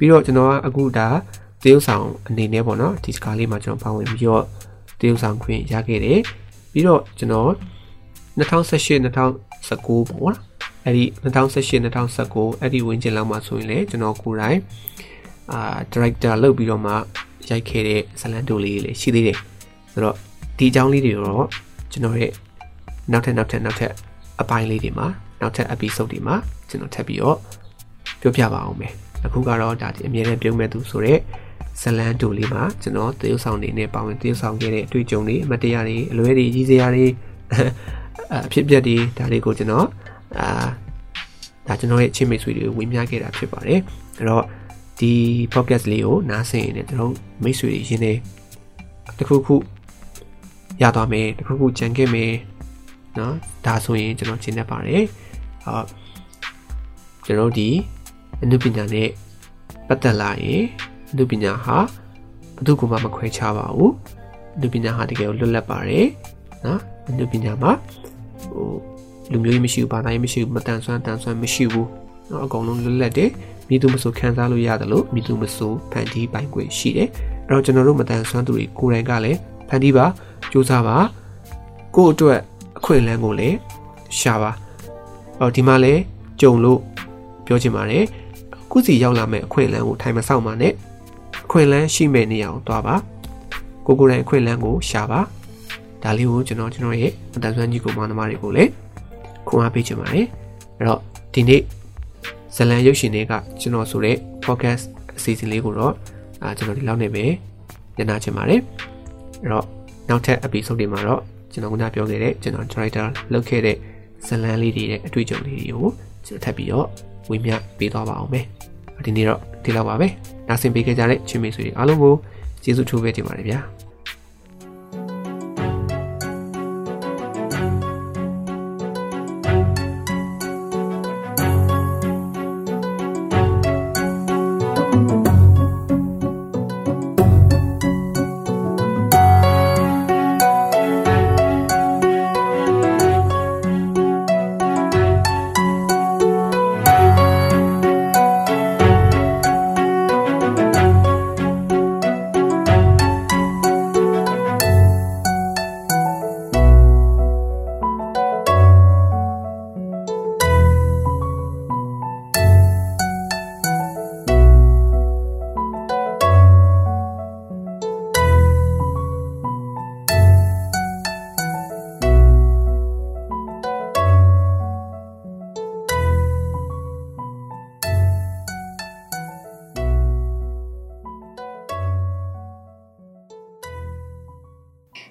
ပြီးတော့ကျွန်တော်ကအခုဒါတရုပ်ဆောင်အနေနဲ့ပေါ့နော်ဒီစကားလေးမှာကျွန်တော်ပါဝင်ပြီးတော့တရုပ်ဆောင်ခွင့်ရခဲ့တယ်ပြီးတော့ကျွန်တော်2018 2019ပေါ့နော်အဲ့ဒီ2018 2019အဲ့ဒီဝင်းကျင်လောက်မှာဆိုရင်လေကျွန်တော်ကိုယ်တိုင်အာ director လုပ်ပြီးတော့မှရိုက်ခဲ့တဲ့ဇလန်တိုလေးလေးရှိသေးတယ်ဆိုတော့ဒီအကြောင်းလေးတွေတော့ကျွန်တော်ရဲ့နောက်ထပ်နောက်ထပ်နောက်ထပ်အပိုင်းလေးတွေမှာနောက်ထပ် episode တွေမှာကျွန်တော်ထပ်ပြီးတော့ပြောပြပါအောင်မယ် အခုကတော့ဒါဒီအမြဲတမ်းပြုံးမဲ့သူဆိုတော့ဇလန်တူလေးမှာကျွန်တော်တရုပ်ဆောင်နေနဲ့ပါဝင်တရုပ်ဆောင်ခဲ့တဲ့အတွေ့အကြုံတွေအမတရားတွေအလွဲတွေကြီးစရာတွေအဖြစ်ပြက်တွေဒါတွေကိုကျွန်တော်အာဒါကျွန်တော်ရဲ့အချင်းမိတ်ဆွေတွေဝင်မြခဲ့တာဖြစ်ပါတယ်အဲ့တော့ဒီ podcast လေးကိုနားဆင်ရင်ကျွန်တော်မိတ်ဆွေတွေရင်းနေတခုခုရသွားမယ်တခုခုကြံခဲ့မယ်เนาะဒါဆိုရင်ကျွန်တော်ရှင်းတတ်ပါတယ်ဟုတ်ကျွန်တော်ဒီ အနုပညာနဲ့ပတ်သက်လာရင်အနုပညာဟာဘယ်သူမှမခွဲခြားပါဘူးအနုပညာဟာတကယ်လွတ်လပ်ပါတယ်နော်အနုပညာမှာဟိုလူမျိုးကြီးမရှိဘူးဘာသာရေးမရှိဘူးမတန်ဆွမ်းတန်ဆွမ်းမရှိဘူးနော်အကုန်လုံးလွတ်လပ်တယ်မိသူမဆိုခံစားလို့ရတယ်လို့မိသူမဆိုဖန်တီးပိုင်ခွင့်ရှိတယ်အဲ့တော့ကျွန်တော်တို့မတန်ဆွမ်းသူတွေကိုယ်တိုင်ကလည်းဖန်တီးပါစူးစမ်းပါကိုယ့်အတွက်အခွင့်အလမ်းကိုလည်းရှာပါအော်ဒီမှာလည်းကြုံလို့ပြောချင်ပါတယ် ခုစီရောက်လာမဲ့အခွင့်အလမ်းကိုထိုင်မဆောက်ပါနဲ့အခွင့်အလမ်းရှိမဲ့နေရာကိုသွားပါကိုကိုယ်တိုင်အခွင့်အလမ်းကိုရှာပါဒါလေးကိုကျွန်တော်ကျွန်တော်ရဲ့အတန်ဆွမ်းကြီးကိုမောင်နှမတွေကိုလည်းခွန်အားပေးချင်ပါတယ်အဲ့တော့ဒီနေ့ဇလန်ရုပ်ရှင်တွေကကျွန်တော်ဆိုတဲ့ podcast အစီအစဉ်လေးကိုတော့အာကျွန်တော်ဒီလောက်နေပဲညနာချင်ပါတယ်အဲ့တော့နောက်ထပ် episode တွေမှာတော့ကျွန်တော်ကပြောခဲ့တဲ့ကျွန်တော် director လုပ်ခဲ့တဲ့ဇလန်းလေးတွေရဲ့အတွေ့အကြုံလေးတွေကိုကျွန်တော်ထပ်ပြီးတော့ဝေမျှပေးသွားပါအောင်မယ် ဒီနေ့တော့ဒီလောက်ပါပဲနားဆင်ပေးခဲ့ကြတဲ့ချင်းမေဆွေတွေအားလုံးကိုကျေးဇူးထိုးပေးတင်ပါတယ်ဗျာ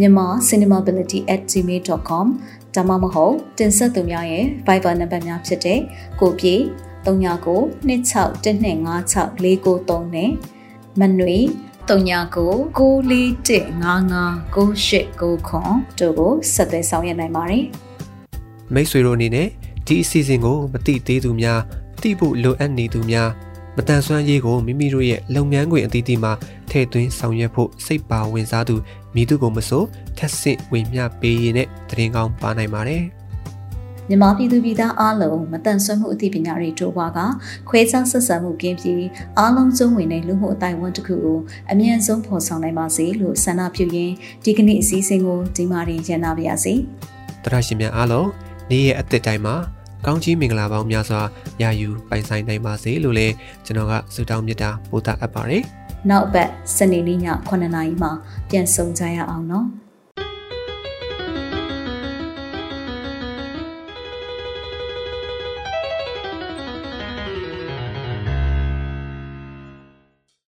မြန်မာ cinemability@gmail.com ဒါမှမဟုတ်တင်ဆက်သူများရဲ့ Viber နံပါတ်များဖြစ်တဲ့ကိုပြေ39 26125649နဲ့မနွေ39 941559899တို့ကိုဆက်သွယ်ဆောင်ရွက်နိုင်ပါတယ်။မိတ်ဆွေတို့အနေနဲ့ဒီအစီအစဉ်ကိုမတိသေးသူများတိဖို့လိုအပ်နေသူများမတန်ဆွမ်းရေးကိုမိမိတို့ရဲ့လုပ်ငန်းခွင်အသီးသီးမှာထည့်သွင်းဆောင်ရွက်ဖို့စိတ်ပါဝင်စားသူ မိသူကိုမဆိုထက်ဆင့်ဝင်မြပေးရင်တဲ့တရင်ကောင်းပါနိုင်ပါတယ်။မြန်မာပြည်သူပြည်သားအားလုံးမတန်ဆွမ်းမှုအသိပညာတွေတိုးပွားကခွဲခြားဆက်ဆံမှုကင်းပြီးအားလုံးစုံဝင်တဲ့လူမှုအတိုင်းအဝန်တစ်ခုကိုအမြန်ဆုံးဖော်ဆောင်နိုင်ပါစေလို့ဆန္ဒပြုရင်းဒီကနေ့အစည်းအဝေးကိုဒီမှာတင်ရန်နာပါရစေ။တရရှင်များအားလုံးနေ့ရဲ့အသက်တိုင်းမှာကောင်းကြီးမင်္ဂလာပေါင်းများစွာရယူပိုင်ဆိုင်နိုင်ပါစေလို့လည်းကျွန်တော်ကဆုတောင်းမေတ္တာပို့သအပ်ပါတယ်။ နောက်ပတ်စနေနေ့ည9:00နာရီမှာပြန်ဆုံကြရအောင်နော်။